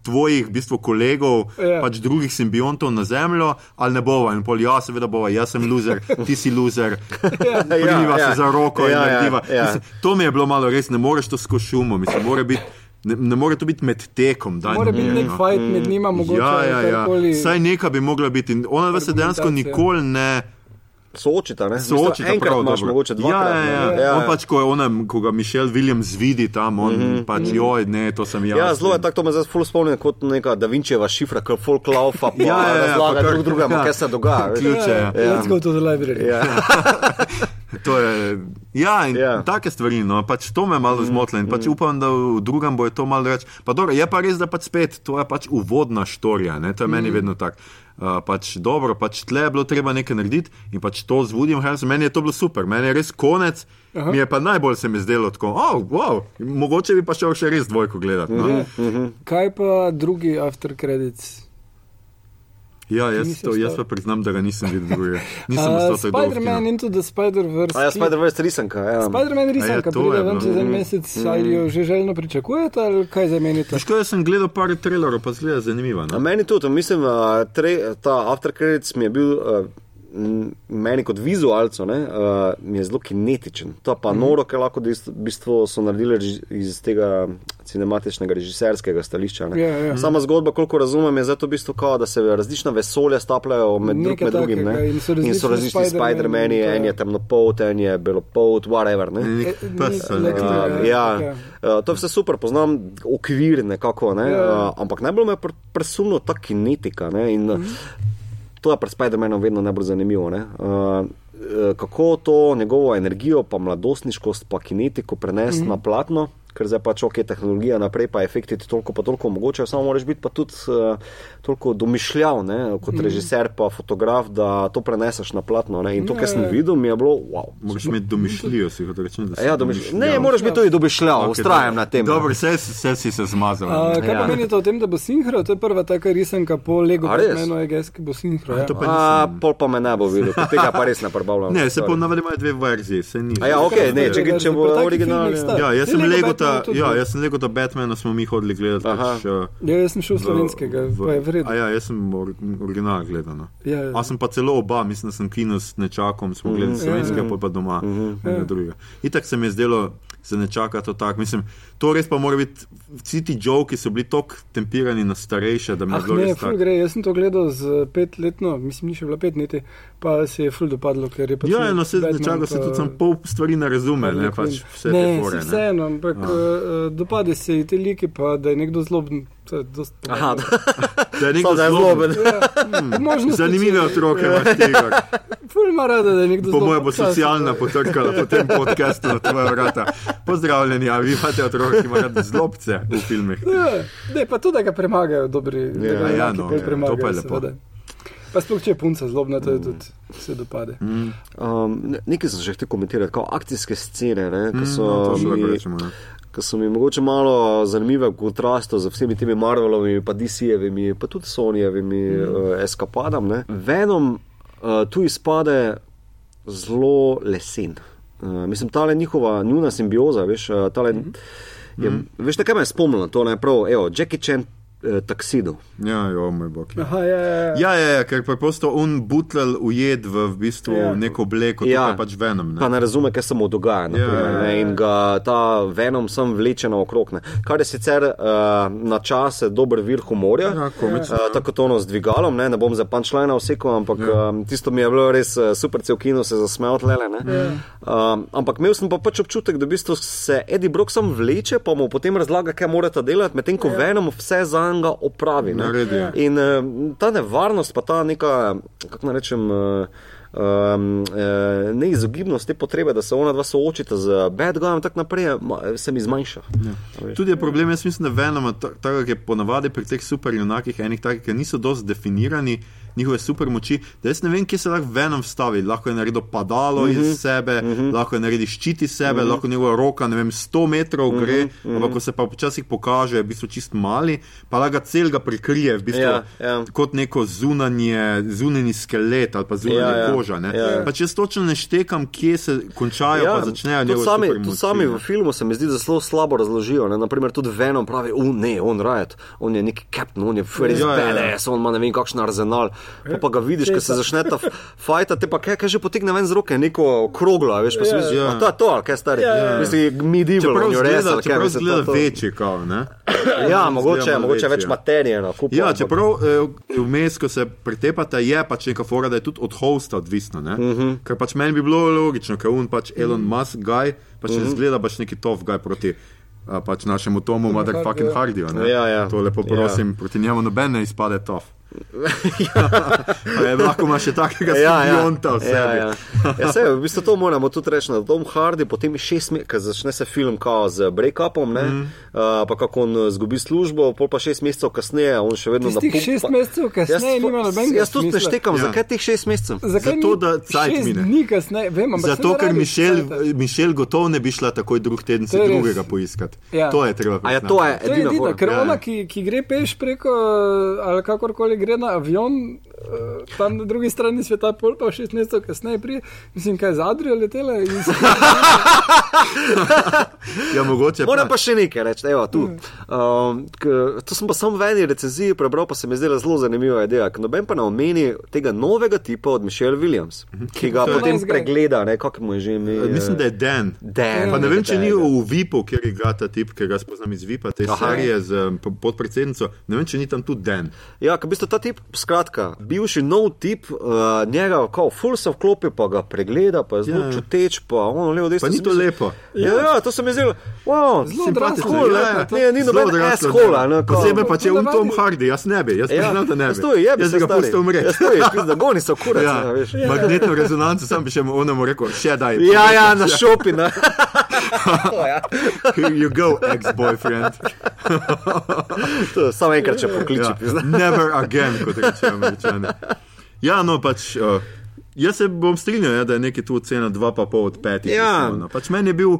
tvojih v bistvu, kolegov, Ja. pač drugih simbiontov na zemljo, ali ne bova. In pol, ja, seveda bova, jaz sem loser, ti si loser, primiva ja. se za roko Ja, in ja, narediva. ja. Mislim, to mi je bilo malo res, ne moreš to skozi šumo, mislim, mora biti. Ne, ne more to biti med tekom. Daj, Mora biti no. nek fajt med njima, mogoče. Ja, ja, ja. Saj neka bi mogla biti. In Ona vas se dejansko nikoli ne Soočita, ne? soočita. Enkrat prav imaš dobro. mogoče dvakrat. Ja, ja, ne. ja. On pač, ko, je ona, ko ga Mišel Williams vidi tam, on mm -hmm. pač, joj, ne, to sem jaz. Ja, zelo je tako, to me zdaj ful spomni kot neka Da Vinčeva šifra, kot folk laufa, pa Ja, ja, ja, razlaga pa kar- drug drugemu, ja. kaj se dogaja. Ključe, ja. Let's go to the library. Ja. To je, ja, in Ja. ja. take stvari, no, pač to me malo zmotilo in pač upam, da v drugem bo to malo več. Pa dobro, je pa res, da pač spet, to je pač uvodna štorija, ne, to je meni vedno tako. Uh, pač dobro, pač tle je bilo treba nekaj narediti in pač to z Harrisonom, meni je to bilo super, meni je res konec, Aha. mi je pa najbolj se mi zdelo tako, oh, wow, mogoče bi pa šel še res dvojko gledati. No? Kaj pa drugi after credits? Ja, jaz, to, jaz pa priznam, da ga nisem videl drugega. Nisem Uh, ostal tako dolgo. v Spider-Man kinu. into the Spider-Verse. A ja, Spider-Verse risanka. Ja. Spider-Man ja, risanka to je ven bilo. čez en mesec, ali jo že željno pričakujete, ali kaj zdaj menite? Veš, kaj, jaz sem gledal par trailerov, pa zgleda zanimivo. No? meni tudi, mislim, uh, tre, ta After Credits mi je bil. Uh, Meni kot vizualcu ne, uh, je zelo kinetičen. To pa mm. noro, ker lahko v bistvu so naredili iz tega cinematičnega režiserskega stališča. ne. Ja, ja. Sama zgodba, koliko razumem, je zato v bistvu kao, da se različna vesolja stapljajo med, drug, med drugim. Ne? in so in so različni različni Spider-mani, je- en je temnopolt, en je belopolt, whatever. Ne? Nek E, pes nekaj tega, takega. Ja, Ja. uh, to je vse super, poznam okvir nekako, ne? Ja. uh, ampak najbolj me je pr presumno ta kinetika. Ne? In, uh, to je pri Spider-Manu vedno najbolj zanimivo. Ne? Uh, eh, kako to njegovo energijo, pa mladostniškost, pa kinetiko prenesti mm -hmm. na platno. Ker zdaj pač ok, tehnologija naprej, pa efekti ti toliko pa toliko omogočajo, samo moraš biti pa tudi uh, toliko domišljav, ne, kot mm. režiser, pa fotograf, da to preneseš na platno. Ne. In to, kar sem Ja. videl, mi je bilo wow. Moraš imeti domišljijo, si kot rečem. Ja, domišljav. Ne, moraš biti tudi domišljav, Ok, ustrajam dobro. na tem. Dobro, vse, vse si se zmazal. A, kaj Ja. pa menite o tem, da bo sinhro? To je prva taka risanka po Lego A res? Batmanu, EGS, ki bo sinhro. Ja. to pa A, nisem. pol pa me ne bo videl, tega pa res ne prebavljam. Ne, se Sorry. ponavadi imajo dve verziji, se ni. A ja, ok, ne, če, če bo originalen. sta. Ja, jaz sem Lego Legota, Tudi ja, bo. jaz sem Legota Batmana, smo mi hodili gledati. Aha. Pač, uh, Ja, jaz sem šel v slovenskega, v- pa je vredno. A ja, jaz sem or, original gledal. No. Ja, ja. A sem pa celo oba, mislim, da sem kino s nečakom, smo gledali Mhm. slovenskega, Ja, pa pa doma, Ja. enega drugega. Itak se mi je zdelo, za nečaka to tako. Mislim, to res pa mora biti, vsi ti joki so bili tako tempirani na starejše, da mi je Ah, bilo ne, ful gre. Jaz sem to gledal z petletno, mislim, ni še bila pet niti, pa se je ful dopadlo, ker je pač. Ja, no, se Batman nečaka se pa- tudi sem pol stvari ne razume, ne, pač vse ne, te fore. si ne. Vseeno, ampak uh, dopade se ji te like, pa da je nekdo zloben. To je Aha, Da je nekdo da je zloben. zloben. Ja, možno Zanimive otroke imaš tega. Ful ima rada, da je nekdo Po zloben. mojem bo socialna potrkala po tem podkastu na tvoja vrata. Pozdravljeni, a vi imate otroke, ki imajo zlobce v filmih. Ja, ne, pa tudi, da ga premagajo dobri. da ga ja, no, ja, premagajo, to pa je lepo. seveda. Pa sploh, če je punca zlobna, to je tudi se dopade. Mm, Um, ne- nekaj sem že hotel komentirati, kot akcijske scene, ne, ki mm, so, no, to še lahko mi, rečemo. ne. ki so mi mogoče malo zanimive v kontrastu z vsemi temi Marvelovimi, pa DC-jevimi, pa tudi Sonyjevimi mm. uh, eskapadami. ne. Venom uh, tu izpade zelo lesen. Uh, mislim, ta njihova njuna simbioza, veš, uh, tale, mm. Je, veš, na kaj me je spomnilo, to je prav, evo, Jackie Chan eh, taksidu. Ja, jo, moj bog. Ja. Aha, ja, ja, ja. Ja, ja, ja, ker preprosto un butler ujed v, v bistvu Ja. ja. neko obleko, Ja. ja. pač venom. Pa Ne? ne razume, kaj se mu dogaja. Ja, naprimer, ja, ne, In ga ta venom sem vleče naokrog. ne. Kar je sicer uh, na čase dober vir humorja. Ja, komično, Uh, tako to ono z dvigalom, ne, ne bom za punčlajna vsekal, ampak ja. um, tisto mi je bilo res uh, super, cel kino se zasmejal tlele. ne. Ja. Um, ampak imel sem pa pač občutek, da v bistvu se Eddie Brock sam vleče, pa mu potem razlaga, kaj morate delati, medtem ko ja. Venom vse za njega opravi. ne. Naredi. Ja. In uh, ta nevarnost, pa ta neka, kako naj rečem. Uh, Um, eh, neizogibnost te potrebe, da se ona dva soočita z bad guyom, in tako naprej, se mi zmanjša. Ja. Tudi je problem, jaz mislim, da Venom, tako kot je ponavadi pri teh superjunakih, enih takih, ki niso dosti definirani, njihove supermoči, da jaz ne vem, kje se lahko Venom vstavi. Lahko je naredil padalo uh -huh. iz sebe, uh -huh. lahko je naredil ščit iz sebe, uh -huh. lahko njegova roka, ne vem, 100 metrov gre, uh -huh. ampak ko se pa včasih pokaže, je v bistvu čist mali, pa lahko ga celega prikrije, v bistvu Ja, ja. kot neko zunanje, zunani skelet ali pa zunanja Ja, ja. koža. Ne? Ja. Pač jaz točno ne štekam, kje se končajo, ja, pa začnejo njegove sami, tudi sami v filmu se mi zdi, da zelo slabo razložijo. Ne? Naprimer, tudi Venom pravi, uh, ne, on rajet, on je neki kapitan, on je res Ja, ja, ja. badass, on ima ne vem kakšen arzenal. Pa, pa ga vidiš, ko se začne ta fajta, te pa kaj, kaj že potegne ven z roke, neko kroglo, a veš, pa si Ja. misliš, Ja. ja. to je to, ali kaj stari. Ja, ja, ja. Misli, medieval, on je res, ali kaj, mislim, zgleda to- to- večji, kao, ne? Ja, mogoče, mogoče več materije na kupu. Ja, čeprav eh, vmes, ko se pretepata, je pač neka fora, da je tudi od hosta odvisno. Uh Mhm. -huh. Ker pač meni bi bilo logično, ker un pač Elon Musk guy, pač Mhm. uh -huh. zgleda pač neki tof guy proti. a, Pač našemu Tomu, motherfucking Hardiju. Hardiju. ne. Ja, ja. To lepo prosim, ja. proti njemu noben ne izpade tof. Ja. Lahko ima še takega simbionta v sebi. Ja, ja. ja, se, v bistvu to moramo tudi reči. Da Tom Hardy potem šest mesecev, ker začne se film kao z break-upom, ne, mm. uh, pa kako on uh, zgubi službo, pol pa šest mesecev kasneje, on še vedno Tistih napumpa- šest mesecev kasneje Jaz- nima nobenega Jaz tudi ne štekam, Ja. zakaj teh šest mesecev? Zakaj Zato, ni da cajt mine. dni kasneje, vem, ampak Zato, se ker Mišel. Mišel gotovo ne bi šla takoj drug teden si To je res. drugega poiskati. Ja. To je treba A ja, to je To je edina ker Ja, ona, ja. ki, ki gre peš preko ali kakorkoli gre na avion, eh, tam na drugi strani sveta, pol pa šest mesecev kasneje prije, mislim, kaj zadrije letela in se Ja, mogoče Moram pa še nekaj reči, evo, tu. Um, k, to sem pa samo v eni recenziji prebral, pa se mi je zdela zelo zanimiva ideja. ker Noben pa ne omeni tega novega tipa od Michelle Williams, ki ga potem Nice pregleda, ne, kako mu je že ime. Eh, Mislim, da je Dan. Dan. Pa ne vem, če ni Tega. v VIP-u, kjer igra ta tip, ki ga spoznam iz VIP-a, te Aha. serije z um, po- podpredsednico. Ne vem, če ni tam tudi Dan. Ja, ker v bistvu ta tip, skratka, bivši nov tip, uh, njega kao full se vklopi, pa ga pregleda, pa je zelo Ja. ja. čuteč, pa ono levo desno. Pa ni to misli- lepo. Ja, ja, to se mi je zdelo, wow, Zelo Simpatično, odraslo. ja, ja. Ne, ni noben odraslo, asshole, ja. ne, kao- Posebej pa če je v Ponavadi- Tom Hardy, jaz ne bi, jaz priznam, da ne bi. Stoj, je, jaz bi ga pustil umreti. Ja, stoj, pizda, goni so kurac, Ja, ja. veš. magnetno rezonanco sem bi še mu onemu rekel, še daj. Ja, ja, na šopi. To, ja. Here you go, ex-boyfriend. To, Samo enkrat, če pokliči. Ja, never again, kot rečejo američani. Ja, no pač. Uh, Jaz se bom strinjal, ja, da je nekaj tu ocena 2,5 od 5. Ja. No. Pač meni je bil.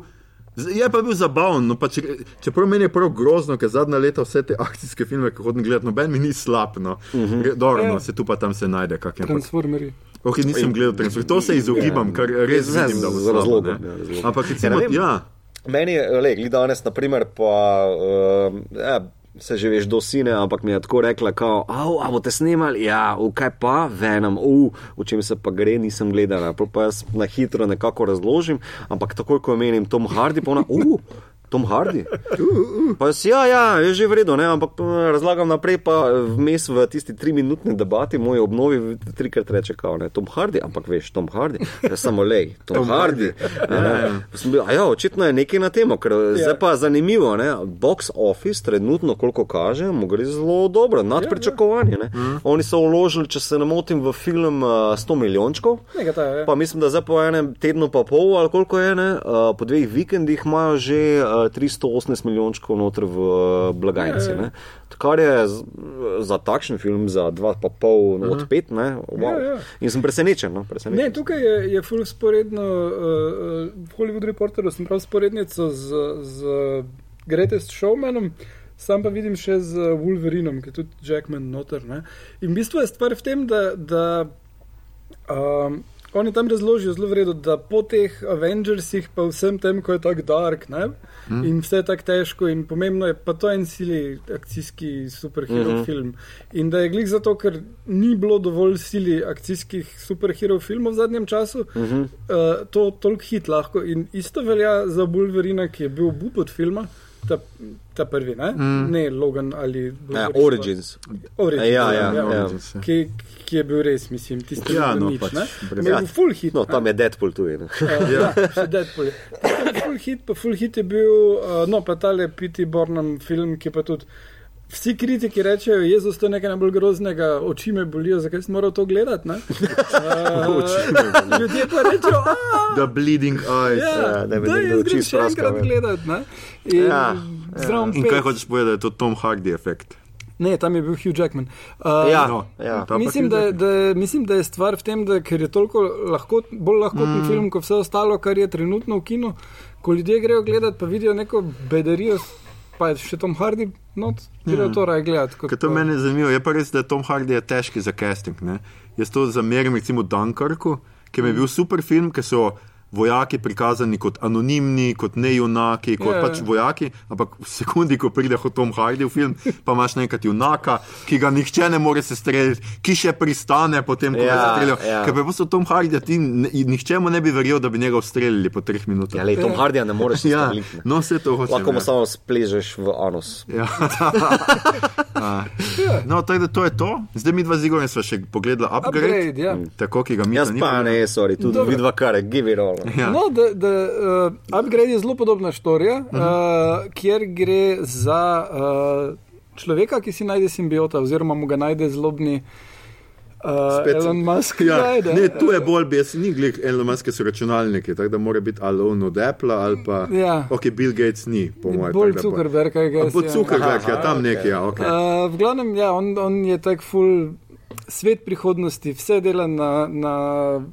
Je pa bil zabaven, no, pač, re- čeprav meni je prav grozno, ker zadnja leta vse te akcijske filme, ki hodim gledati, noben mi ni slab. No. Uh Mhm. -huh. Dobro, no, Ja. se tu pa tam se najde kakšen. transformeri. Ok, nisem gledal Transformers, to se izogibam, ker res Ja, vidim, da bo z slabo, razlogom, ne. ja, razlogom. Ampak Ja, recimo, ne vem. ja. Meni je, le, glede danes, naprimer, pa. Uh, ja, Se že veš do sine, ampak mi je tako rekla, kao, a boste snimali, ja, v kaj pa, venom, v, v čem se pa gre, nisem gledala. Pa jaz na hitro nekako razložim, ampak takoj, ko menim Tom Hardy, pa ona, uh, Tom Hardy. Pa jaz, ja, ja, je že v redu, ne? ampak pa razlagam naprej, pa vmes v tisti tri minutni debati, moj obnovi trikrat reče, kao, ne, Tom Hardy, ampak veš, Tom Hardy, ja, samo lej, Tom, Tom Tom Hardy. Ja, Pa sem Bil, ja, očitno je nekaj na temo, ker ja. zdaj pa zanimivo, ne? box office trenutno, koliko kaže, mu gre zelo dobro, nad ja, pričakovanje. Ja. Mm. Oni so vložili, če se ne motim, v film uh, 100 milijončkov. Ta je. Pa mislim, da zdaj po enem tednu pa pol ali koliko je, ne, po dveh vikendih imajo že 318 milijončkov noter v uh, blagajnici. ne. Kar je za takšen film, za 2,5 uh -huh. od 5, ne, wow. Ja, ja. In sem presenečen. No, presenečen. Ne, tukaj je, je full sporedno, uh, Hollywood Reporterju sem prav sporednico z, z Greatest Showmanom, sam pa vidim še z Wolverinom, ki je tudi Jackman noter. Ne? In v bistvu je stvar v tem, da, da um, oni tam razložijo zelo vredno, da po teh Avengersih, pa vsem tem, ko je tako dark ne? Mhm. in vse je tako težko in pomembno je, pa to je en sili akcijski superhero Mhm. film. In da je glik zato, ker ni bilo dovolj sili akcijskih superhero filmov v zadnjem času, Mhm. uh, to toliko hit lahko. In isto velja za Wolverina, ki je bil bub od filma. Ta, ta prvi, ne, mm. ne Logan ali Ja, Origins. Origins, Ja, ja, ja. Origins, ja. Ki, ki je bil res, mislim, tisti, Ja, no, nič. pač ne. Ja. bil full hit. No, tam je Deadpool tu. Ne? Uh, ja, še Deadpool. Full hit, pa full hit je bil, uh, no pa tale P.T. Bornam film, ki pa tudi. Vsi kritiki rečejo, Jezus, to je nekaj najbolj groznega, oči me bolijo, zakaj sem moral to gledati. ne? Uh, ljudje pa rečejo, "A, The Bleeding Eyes. ja, Ja, da da nekdo jaz oči še enkrat ja. gledati. ne." In Ja, zraven In kaj hočeš povedati, da je to Tom Hardy efekt? Ne, tam je bil Hugh Jackman. Uh, Ja, No, ja. Mislim Hugh da, Jackman. da, mislim, da je stvar v tem, da ker je toliko lahko, bolj lahko mm. film kot vse ostalo, kar je trenutno v kinu. Ko ljudje grejo gledati, pa vidijo neko bedarijo, pa je še Tom Hardy, not, grejo mm. to raje gledati. kot Ker to pa- meni je zanimivo. Je pa res, da Tom Hardy je težki za casting. Ne? Jaz to zamerim recimo Dunkerku, ki mi je bil super film, ker so vojaki prikazani kot anonimni, kot nejunaki, kot Ja, yeah. pač ja. vojaki, ampak v sekundi, ko pride Tom Hardy v film, pa imaš nekaj junaka, ki ga nihče ne more sestreliti, ki še pristane potem, ko ga Ja, strelijo. ja. Ker preprosto Tom Hardy, ti ne- nihče mu ne bi verjel, da bi njega ustrelili po treh minutah. Ja, lej, Tom Hardyja ne moreš Ja, streljiti. no, vse to hočem. Lahko mu ja. samo spležeš v anus. Ja. No, tako da to je to. Zdaj mi dva z Igorjem sva še pogledala upgrade, Upgrade, ja. tako ki ga mi Jaz pa ne, sorry, tudi vidva kar, give it all. Ja. No, da, da, uh, upgrade je zelo podobna štorija, uh -huh. uh, kjer gre za uh, človeka, ki si najde simbiota, oziroma mu ga najde zlobni uh, Spet- Elon Musk. Ja, najde. ne, tu je bolj, jaz ni glik, Elon Musk so računalniki, tako da mora biti ali on od Apple ali pa, Ja. ok, Bill Gates ni, po mojem. Bolj Zuckerberg, kaj ga Pod Zuckerberg, Aha, ja, tam ok. neki, ja, ok. Uh, v glavnem, ja, on, on je tak full svet prihodnosti, vse dela na, na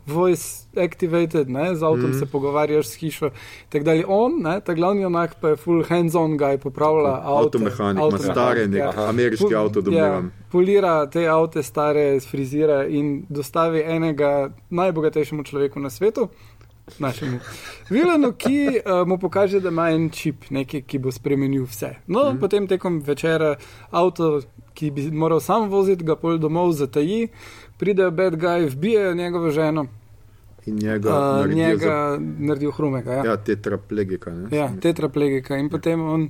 voice activated, ne, z avtom mm. se pogovarjaš s hišo. Dalje. On, ne, ta glavni onak pa je full hands-on guy, popravlja avto. Avtomehanik, ima stare nek ameriški avto, domnevam. Ja, polira te avte stare, frizira in dostavi enega najbogatejšemu človeku na svetu. Našemu Vilanu, ki uh, mu pokaže, da ima en čip, nekaj, ki bo spremenil vse. No, mm. potem tekom večera avto, ki bi moral sam voziti, ga pol domov zataji, pridejo bad guy, vbijajo njegovo ženo, In njega, uh, njega naredijo hrumega. Ja. Za, ja, tetraplegika. Ne? Ja, tetraplegika in potem on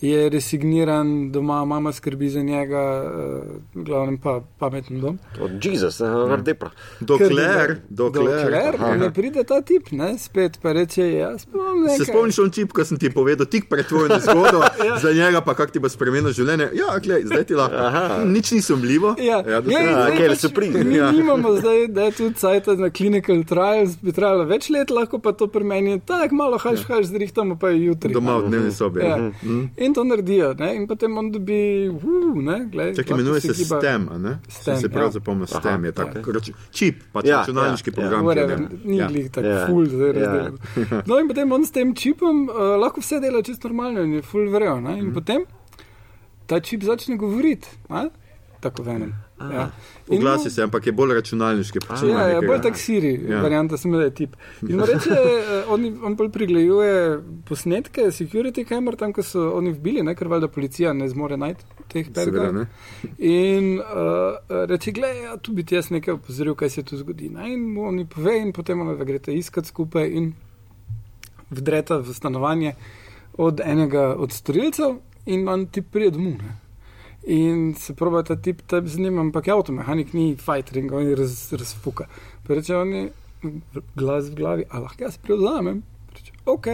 je resigniran, doma mama skrbi za njega, uh, glavnem pa pameten dom. Od Jezus, vrdepra. Dokler, dokler. dokler Aha. ne pride ta tip, ne, spet pa reče, jaz pa imam nekaj. Se spomniš on čip, ko sem ti povedal, tik pred tvojo nezgodo, za njega pa kak ti bo spremenil življenje? Ja, glej, zdaj ti lahko. Aha. Nič ni sumljivo. Ja, ja, da glej, se- Ja, zdaj kjer pač so prišli. Mi Ja. nimamo zdaj, da je tudi cajt na clinical trials, bi trajalo več let, lahko pa to pri meni je tako malo haš, haš, zrihtamo pa je jutri. Doma v dnevni sobi. Ja. Mhm. In to naredijo, ne? in potem on dobi, uh, ne, glej. Čak lahko imenuje se giba- STEM, a ne? STEM, se prav ja. zapomnil, Aha, STEM je tak ok. raču- čip, pač Ja, računalniški ja, program. ki je Whatever, ne- ni ja. glih tako Ja. ful, zdaj Ja. razdelim. No in potem on s tem čipom uh, lahko vse dela čisto normalno in je ful verjel. ne. Mhm. In potem ta čip začne govoriti, a? tako venem. Ja. Oglasi se, ampak je bolj računalniški. Ja, ja, nekega- bolj tak Siri, Ja. ja. varianta sem da je tip. In mu reče, eh, on, on bolj pregleduje posnetke, security kamer, tam, ko so oni vbili, ne, ker valjda policija ne zmore najti teh pergov. In uh, reče, gledaj, ja, tu bi ti jaz nekaj opozoril, kaj se tu zgodi. Ne? In mu oni pove, in potem ona greste iskat skupaj in vdreta v stanovanje od enega od storilcev, in on ti pride domov. In se proba ta tip tam z njim, ampak je avtomehanik, ni fighter in ga oni raz, razfuka. Pa reče on je glas v glavi, a lahko jaz prevzamem. Reče, ok,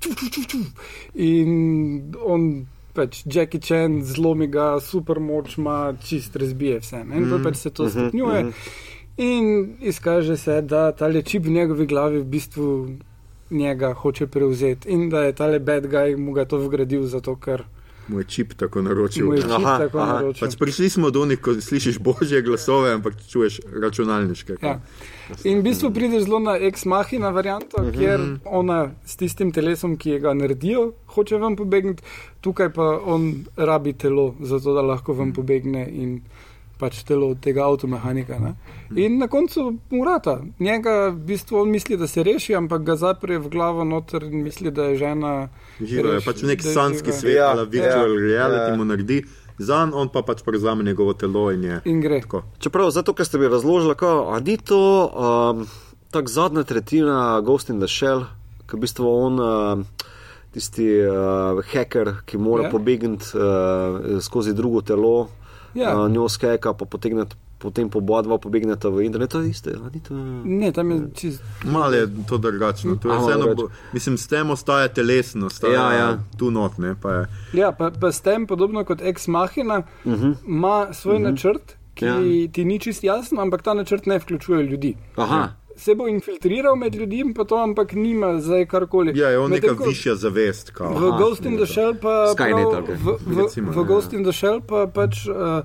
čuf, čuf, čuf, čuf. In on pač Jackie Chan zlomi ga, super moč ima, čist razbije vse. Ne? In mm. pač se to stopnjuje. In izkaže se, da ta čip v njegovi glavi v bistvu njega hoče prevzeti in da je tale bad guy mu ga to vgradil zato, ker Moj čip tako naročil. mu je čip Aha, tako aha. naročil. Pač prišli smo do onih, ko slišiš božje glasove, ampak čuješ računalniške. Ja. In v bistvu prideš zelo na ex-mahina varianto, Mhm. kjer ona s tistim telesom, ki ga naredijo, hoče vam pobegniti, tukaj pa on rabi telo, zato da lahko vam pobegne in pač telo tega avtomehanika. Ne? In na koncu urata. Njega v bistvu on misli, da se reši, ampak ga zapre v glavo noter in misli, da je žena. Živa je pač nek da sanski svet, Ja, ali virtual ja, reality ja. mu naredi, zanj on pa pač prevzame njegovo telo in je. In gre. Tako. Čeprav, zato, ker ste mi razložili, kako je to um, tako zadnja tretjina Ghost in the Shell, ki je v bistvu on. Uh, Tisti uh, hacker, ki mora Ja. yeah. pobegniti uh, skozi drugo telo, Ja. uh, njo skeka, pa potegne, potem po oba dva pobegneta v internet. To je isto, to. Ne, tam je čist. Malo je to drugačno. To je vseeno, bo- mislim, s tem ostaja telesno, ostaja Ja, ja. tu not. Ne, pa je. Ja, pa, pa s tem, podobno kot ex machina, uh -huh. ima svoj uh -huh. načrt, ki Ja. ja. ti ni čist jasen, ampak ta načrt ne vključuje ljudi. Aha, Se bo infiltriral med ljudi, in pa to, ampak nima zdaj karkoli. Ja, je on neka ko višja zavest. Kao. V Aha, Ghost in the Shell pa, Skynet, prav, kaj? v, v, Recimo, v ja. Ghost in the Shell pa pač. Uh,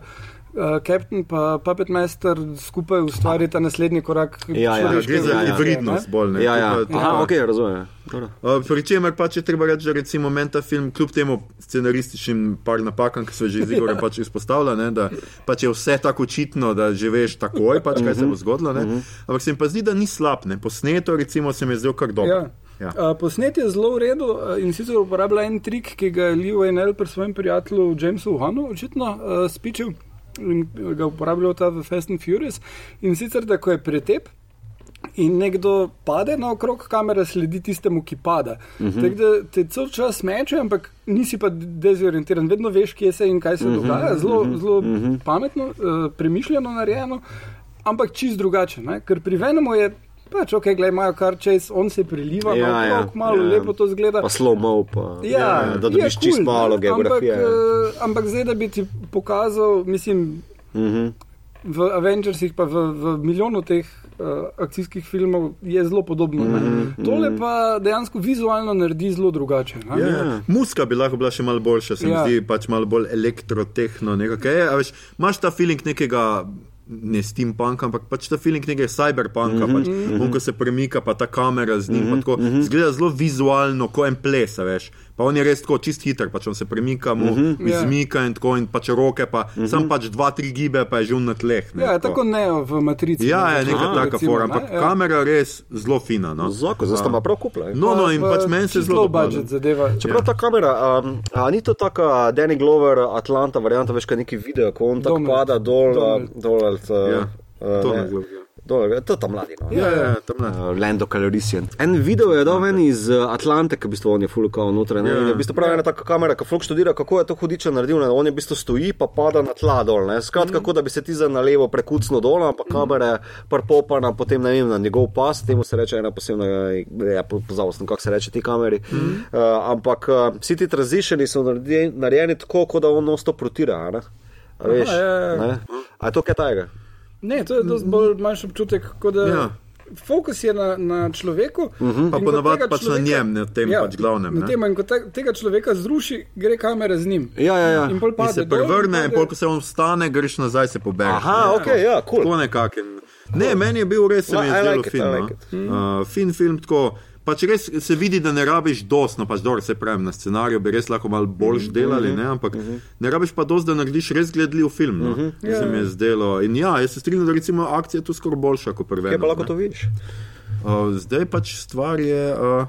Uh, Captain pa Puppet Master skupaj ustvarita naslednji korak. Ja, ja, Ja, gre za Ja, ja. hibridnost bolj. Ne, ja, ja. Aha, ok, razumem. Uh, Pri čemer pač je treba reči, da recimo meni ta film, kljub temu scenarističnim par napakam, ki so že z Igorjem pač izpostavljene, da pač je vse tako očitno, da že veš takoj, pač, kaj se bo zgodilo. Ne? Ampak se mi pa zdi, da ni slab, ne? posneto recimo se mi je zdel kar dobro. Ja. Ja. Uh, posnet je zelo v redu uh, in sicer uporablja en trik, ki ga je Lee Wayne pri svojem prijatelju Jamesu Hanu očitno uh, spičil in ga uporabljal ta v Fast and Furious. In sicer, da ko je pretep. In nekdo pade naokrog, kamera sledi tistemu, ki pada. Uh -huh. Tako da te cel čas meče, ampak nisi pa dezorientiran, vedno veš, kje se in kaj se uh -huh. dogaja. Zelo, zelo uh -huh. pametno, uh, premišljeno narejeno, ampak čist drugače. Ne? Ker pri Venomu je pač ok, gledaj, imajo kar čez, on se priliva, Ja, ja, ja, malo, malo ja. lepo to zgleda. Pa slow mo, pa Ja, da dobiš je čist cool, malo geografije. Ampak, uh, ampak zdaj, da bi ti pokazal, mislim, Mhm. v Avengersih, pa v, v milijonu teh uh, akcijskih filmov je zelo podobno. Mhm, Mm, Tole pa dejansko vizualno naredi zelo drugače. ne. Ja, ja. Muska bi lahko bila še malo boljša, se mi Ja. zdi pač malo bolj elektrotehno. veš, Imaš ta feeling nekega. Ne steampunka, ampak pač ta feeling nekega cyberpunka, mm -hmm. pač, on, ko se premika, pa ta kamera z njim, mm -hmm. tako, zgleda zelo vizualno, kot en ples, veš. Pa on je res tako čist hiter, pač on se premika, mu mm -hmm. Ja. izmika in tako, in pač roke, pa mm -hmm. sam pač dva, tri gibe, pa je že na tleh. Ne, Ja, tako ne v Matrici. Ja, je recimo, neka taka recimo, fora, ne, ampak ja. kamera res zelo fina. No. Zako, zdaj sta ima prav kupla. je. No, no, in Pa- pač meni se zelo budget zadeva. Čeprav ta kamera, um, a ni to taka Danny Glover, Atlanta varianta, veš, kaj neki video, ko on tako Donald. pada dol, uh, dol, ali, uh, Ja, uh, to ne, na glavi. ja. dol, to je tam mladi. No. Ja, ja, ja, tam ne. Uh, Lando Calrissian. En video je dal ven iz uh, Atlante, ki v bistvu on je fulkal noter. Ne? Ja. In je v bistvu pravi ena taka kamera, ki fluk študira, kako je to hudiče naredil. Ne? On je v bistvu stoji, pa pada na tla dol. Ne? Skratka, kako da bi se ti za na levo prekucno dol, ampak kamera je prpopana, potem ne vem, na njegov pas, temu se reče ena posebna, ja, pozabil sem, kako se reče ti kameri. Uh, ampak uh, vsi ti tranzitioni so naredi- narejeni tako, kot da on nosto protira. a ne? A veš? ja, ja. ne? A je to kaj tajega? Ne, to je dosti bolj manjši občutek, kot da Ja. fokus je na, na človeku. Pa in ko ponavadi tega pač na njem, na tem pač glavnem, Na ne. tem, in ko te, tega človeka zruši, gre kamera z njim. Ja, ja, ja. In pol In pade se dol, prevrne, in pade- pol, ko se on vstane, greš nazaj, se pobereš. Aha, ok, ja, kul. To nekako. Ne, meni je bil res, se No, mi je zdelo like it, fin. I no. like it. Uh, fin film, tako. Pač res se vidi, da ne rabiš dosti, no pač dobro se pravim, na scenariju bi res lahko malo boljš Mhm, delali, ne, ampak ne rabiš pa dosti, da narediš res gledljiv film. No. Mhm. To Se mi je zdelo. In ja, jaz se strinjam, da recimo akcija je tu skoraj boljša kot prve. Kje pa lahko to vidiš? Uh, zdaj pač stvar je, uh,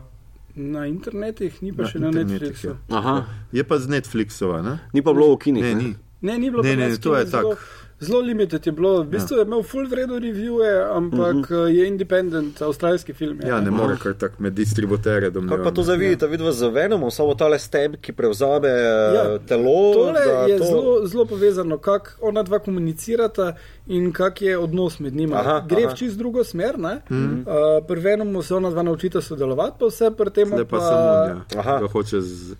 Na internetih, ni pa Na še na Netflixu. ja. Aha. je pa z Netflixova, ne? Ni pa bilo v kinih. Ne, ne? ni. Ne, ni bilo Ne, ne, to je kino, zelo- limited je bilo, v bistvu je imel full vredo revije, ampak uh -huh. je independent, avstralski film. je, Ja, ne more kar tako med distributerje Kako domnevam. pa to zdaj vidite, vidva z Venomom, samo tale stem, ki prevzame ja. Ja, telo? Tole da je to... zelo, zelo povezano, kako ona dva komunicirata in kak je odnos med njima. Aha, Gre aha. v čist drugo smer. Mm -hmm. uh, pri Venomu se ona dva naučita sodelovati, pa vse pri tem. Zdaj pa pa, samo, Aha. ja, ga hoče z.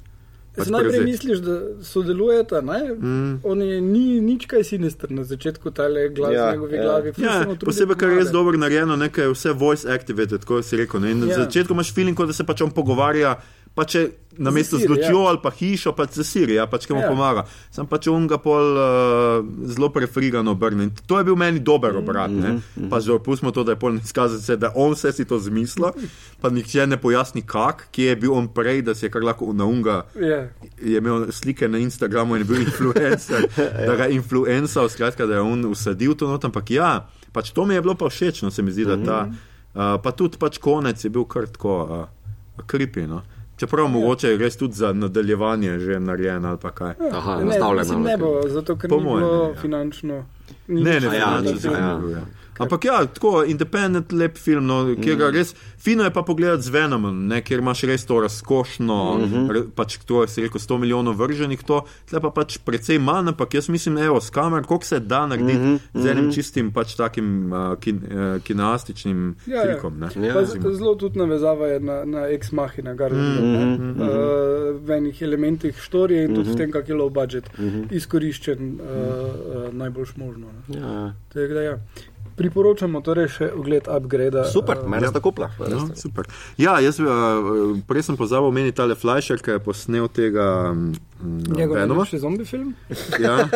pač najprej prevzeti. misliš, da sodelujeta, ne? Mm. On je ni nič kaj sinister na začetku, tale glas Ja, njegovi ja. glavi. Ja, posebej, kar je res dobro narejeno, nekaj je vse voice activated, kot si rekel. Ne? In na Ja. začetku imaš feeling, kot da se pač on pogovarja pa če na mesto z lučjo ja. ali pa hišo, pa se siri, ja, pač ki mu Ja. pomaga. Sam pač on ga pol uh, zelo prefrigano obrne. To je bil meni dober obrat. Ne? Pa že opustimo to, da je pol izkazati se, da on vse si to zmislil, pa nihče ne pojasni kak, kje je bil on prej, da si je kar lahko na unga Ja. je imel slike na Instagramu in je bil influencer, da ga je influencal, skratka, da je on usadil to not. Ampak ja, pač to mi je bilo pa všeč, no se mi zdi, da ta. Uh, pa tudi pač konec je bil kar tako uh, kripi. No. Čeprav mogoče je res tudi za nadaljevanje že narejen ali pa kaj. Aha, Ne, mislim, ne bo, zato ker Po ni mojem bilo ne, ja. finančno. ni Ne, ne, nič ne, ja, finančno ni, se ja, ne ja. bi bil, ja. Ampak ja, tako independent, lep film, no, kjer ga res fino je pa pogledati z Venomom, ne, kjer imaš res to razkošno, mm -hmm. re, pač to je se rekel 100 milijonov vrženih, to tle pa pač precej manj, ampak jaz mislim, evo, s kamer, koliko se da narediti mm -hmm. z enim čistim pač takim uh, kin, uh, kinastičnim Ja, ja. trikom. Ne. Ja. Z- Zelo tudi navezava je na, na Ex Machina, kar mm, mm, uh, v enih elementih štorije in tudi v tem, kak je low budget mm, izkoriščen uh, uh, najboljš možno. Ne. Ja. Tako da, ja. Priporočamo torej še ogled upgrade. Super, uh, mene sta kupla. No, super. Ja, jaz uh, prej sem pozabil omeniti tale Fleischer, ki je posnel tega um, Njegov Venoma. najljubši zombi film. Ja,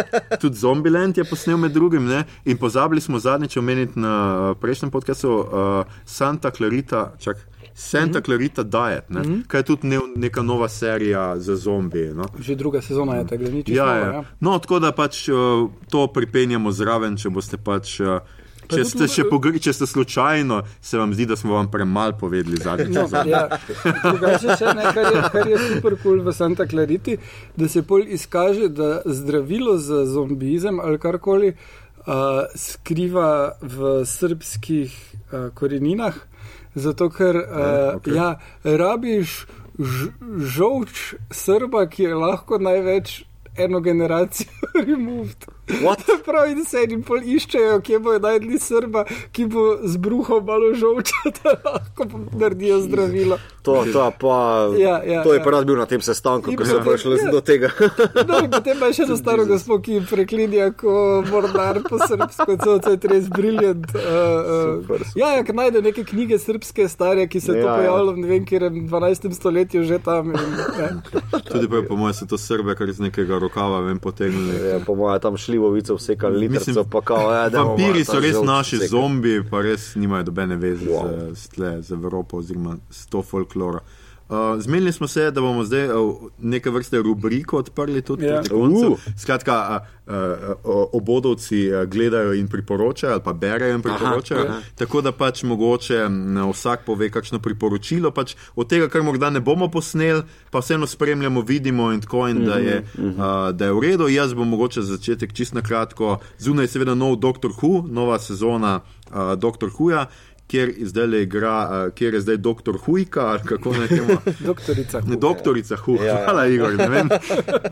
tudi Zombieland je posnel med drugim. Ne? In pozabili smo zadnjič omeniti na prejšnjem podkastu uh, Santa Clarita. Čak, Santa Clarita Diet, ne? mm -hmm. kaj je tudi ne, neka nova serija za zombije. No? Že druga sezona je tega, ni čisto. Ja, nova, ja. ja. No, tako da pač uh, to pripenjamo zraven, če boste pač. Uh, Če ste, še pogri, če ste slučajno, se vam zdi, da smo vam premalo povedali zadnjič. No, ja. Drugače še ne, kar je, kar je super kul cool v Santa Clariti, da se pol izkaže, da zdravilo za zombizem ali karkoli uh, skriva v srpskih uh, koreninah, zato ker uh, okej. okay. ja, rabiš žolč Srba, ki je lahko največ eno generacijo removed. What? Pravi, da se jim pol iščejo, kje bojo najdli Srba, ki bo zbruhal malo žolča, da lahko naredijo zdravilo. To, to, pa, Ja, ja, to je ja. pa bil na tem sestanku, In ko so prišli ja. do tega. No, potem pa je še to staro gospod, ki preklinja, ko morda po srpsko, to je res briljant. Uh, uh, Super, super. ja, ja, ker najde neke knjige srpske, stare, ki se je Ja, to ja. pojavilo v ne vem, kjer 12. stoletju že tam. In, ja. Tudi pa, po mojem, so to srbe, kar iz nekega rokava vem potegnili. Ja, po mojem, tam šljivovico vsekali litrco, pa kao, ja, dajmo Vampiri so res naši sekati. zombi, pa res nimajo dobene veze wow. z, z, tle, z Evropo oziroma s to folkloro. Uh, zmenili smo se, da bomo zdaj uh, neke vrste rubriko odprli tudi Ja. proti koncu. Uh. Skratka, uh, uh, obodovci gledajo in priporočajo, ali pa berejo in priporočajo. aha. Tako da pač mogoče m, vsak pove kakšno priporočilo, pač od tega, kar morda ne bomo posneli, pa vseeno spremljamo, vidimo in tako, in da, je, uh, da je v redu. Jaz bom mogoče za začetek čist na kratko. Zunaj je seveda nov Doctor Who, nova sezona uh, Doctor Whoja. Kjer, zdajle igra, uh, kjer je zdaj doktor Hujka, ali kako naj temu Doktorica. Ne, doktorica Hu, Ja, ja. hvala Igor, ne vem.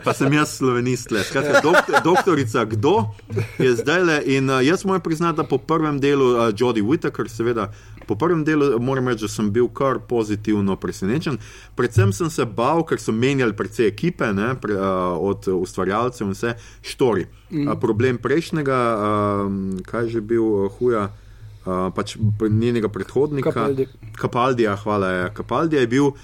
Pa sem jaz slovenist. le. Skratka, doktor, doktorica kdo je zdaj le. In uh, jaz moram priznati, da po prvem delu uh, Jodie Whittaker, seveda, po prvem delu moram reči, da sem bil kar pozitivno presenečen. Predvsem sem se bal, ker so menjali precej ekipe, ne, pre, uh, od ustvarjalcev in vse, štori. Mm. Uh, problem prejšnjega, uh, kaj je že bil uh, huja. Uh, pač njenega predhodnika, Capaldi. Kapaldija, hvala. Ja. Kapaldija je bil, uh,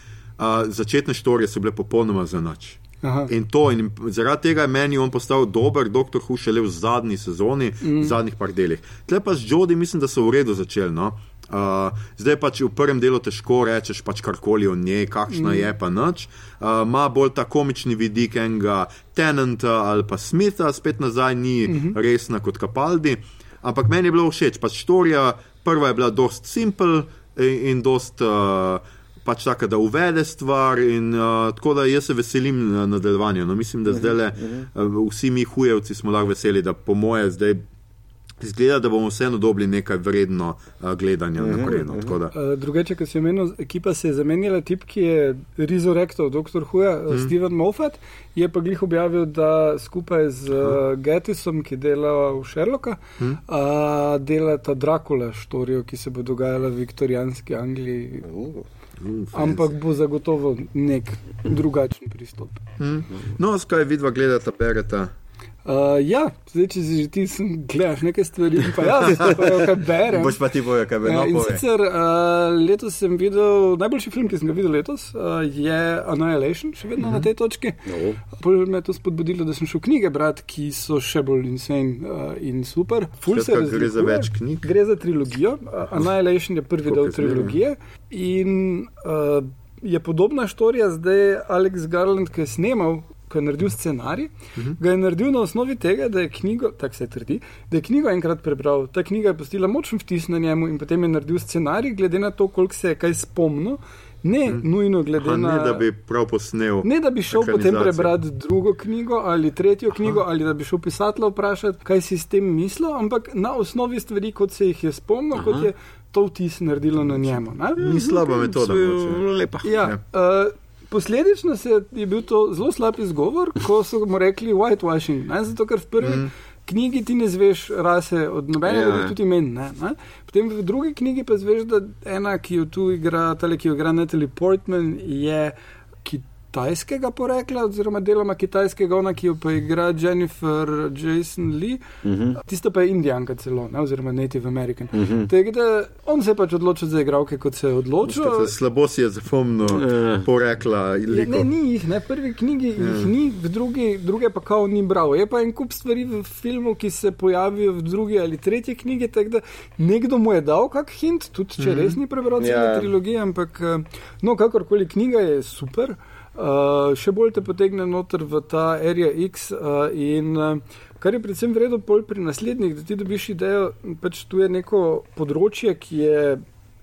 začetne štorije so bile popolnoma za nič. Aha. In to, in zaradi tega je meni on postal dober, doktor Hu šele v zadnji sezoni, mm. v zadnjih par delih. Tle pa z Jodi mislim, da so v redu začeli. No? Uh, zdaj pač v prvem delu težko rečeš pač karkoli o njej, kakšna mm. je pa nič. Uh, Ma bolj ta komični vidik enega Tenanta ali pa Smitha, spet nazaj ni mm -hmm. resna kot Kapaldi. Ampak meni je bilo všeč, pač štorija, prva je bila dost simpel in, in dost. Uh, pač tako, da uvede stvar. In, uh, tako da jaz se veselim nadaljevanja. No, mislim, da zdaj le uh, vsi mi hujevci smo lahko veseli, da po moje zdaj izgleda, da bomo vseeno dobili nekaj vredno uh, gledanja naprej. No, tako da, Uh, drugače, ko si omenil, ekipa se je zamenjala, tip, ki je resurrektal dr. Huja, mm. Steven Moffat, je pa glih objavil, da skupaj z uh, Gettisom, ki dela v Sherlocka, mm. uh, delata Dracula štorijo, ki se bo dogajala v viktorijanski Angliji. Uh, mm, Ampak bo zagotovo nek drugačen pristop. mm. No, skaj vidva gledata, bereta. Uh, ja, zdaj, če si že ti sem, gledaš nekaj stvari, pa jaz pa kaj berem. Boš pa ti povedal, kaj bi Ja, in no sicer uh, letos sem videl, najboljši film, ki sem ga videl letos, uh, je Annihilation, še vedno na tej točki. No. Pol me je to spodbudilo, da sem šel knjige brati, ki so še bolj insane uh, in super. Ful se Skratka, gre za več knjig. Gre za trilogijo. Uh, Annihilation je prvi del trilogije. In uh, je podobna štorija zdaj Alex Garland, ki je snemal. Ko je naredil scenarij, uh -huh. ga je naredil na osnovi tega, da je knjigo, tako se trdi, da je knjigo enkrat prebral. Ta knjiga je postila močen vtis na njemu in potem je naredil scenarij, glede na to, koliko se je kaj spomnil. Ne -huh. nujno glede Pa na ne, da bi prav posnel. Ne, da bi šel potem prebrati drugo knjigo ali tretjo knjigo, ali da bi šel pisatelja vprašati, kaj si s tem mislil, ampak na osnovi stvari, kot se jih je spomnil, Aha. kot je to vtis naredilo na njemu. ne. Ni slaba metoda. mogoče. Lepa. Ja, uh, posledično se je bil to zelo slab izgovor, ko so mu rekli whitewashing. Ne? Zato, ker v prvi mm. knjigi ti ne zveš rase od nobenega, Ja. ja. tudi meni. Ne? Ne? Potem v drugi knjigi pa zveš, da ena, ki jo tu igra, tale, ki jo igra Natalie Portman, je kitajskega porekla, oziroma deloma kitajskega, ona, ki jo pa igra Jennifer Jason Lee, uh Mhm. -huh. tista pa je indijanka celo, ne? oziroma Native American. Uh Mhm. -huh. Tega, da on se je pač odločil za igralke, kot se je odločil. Skratka, Slabo si je zapomnil, Ja. porekla Ja, liko. ne, ni jih, ne, v prvi knjigi Ja. jih ni, v drugi, druge pa kao ni bral. Je pa en kup stvari v filmu, ki se pojavijo v drugi ali tretji knjigi, tako da nekdo mu je dal kak hint, tudi če res ni prebral cele Ja. trilogije, ampak eh, no, kakorkoli knjiga je super. Uh, še bolj te potegne noter v ta Area X uh, in uh, kar je predvsem vredno pol pri naslednjih, da ti dobiš idejo, pač tu je neko področje, ki je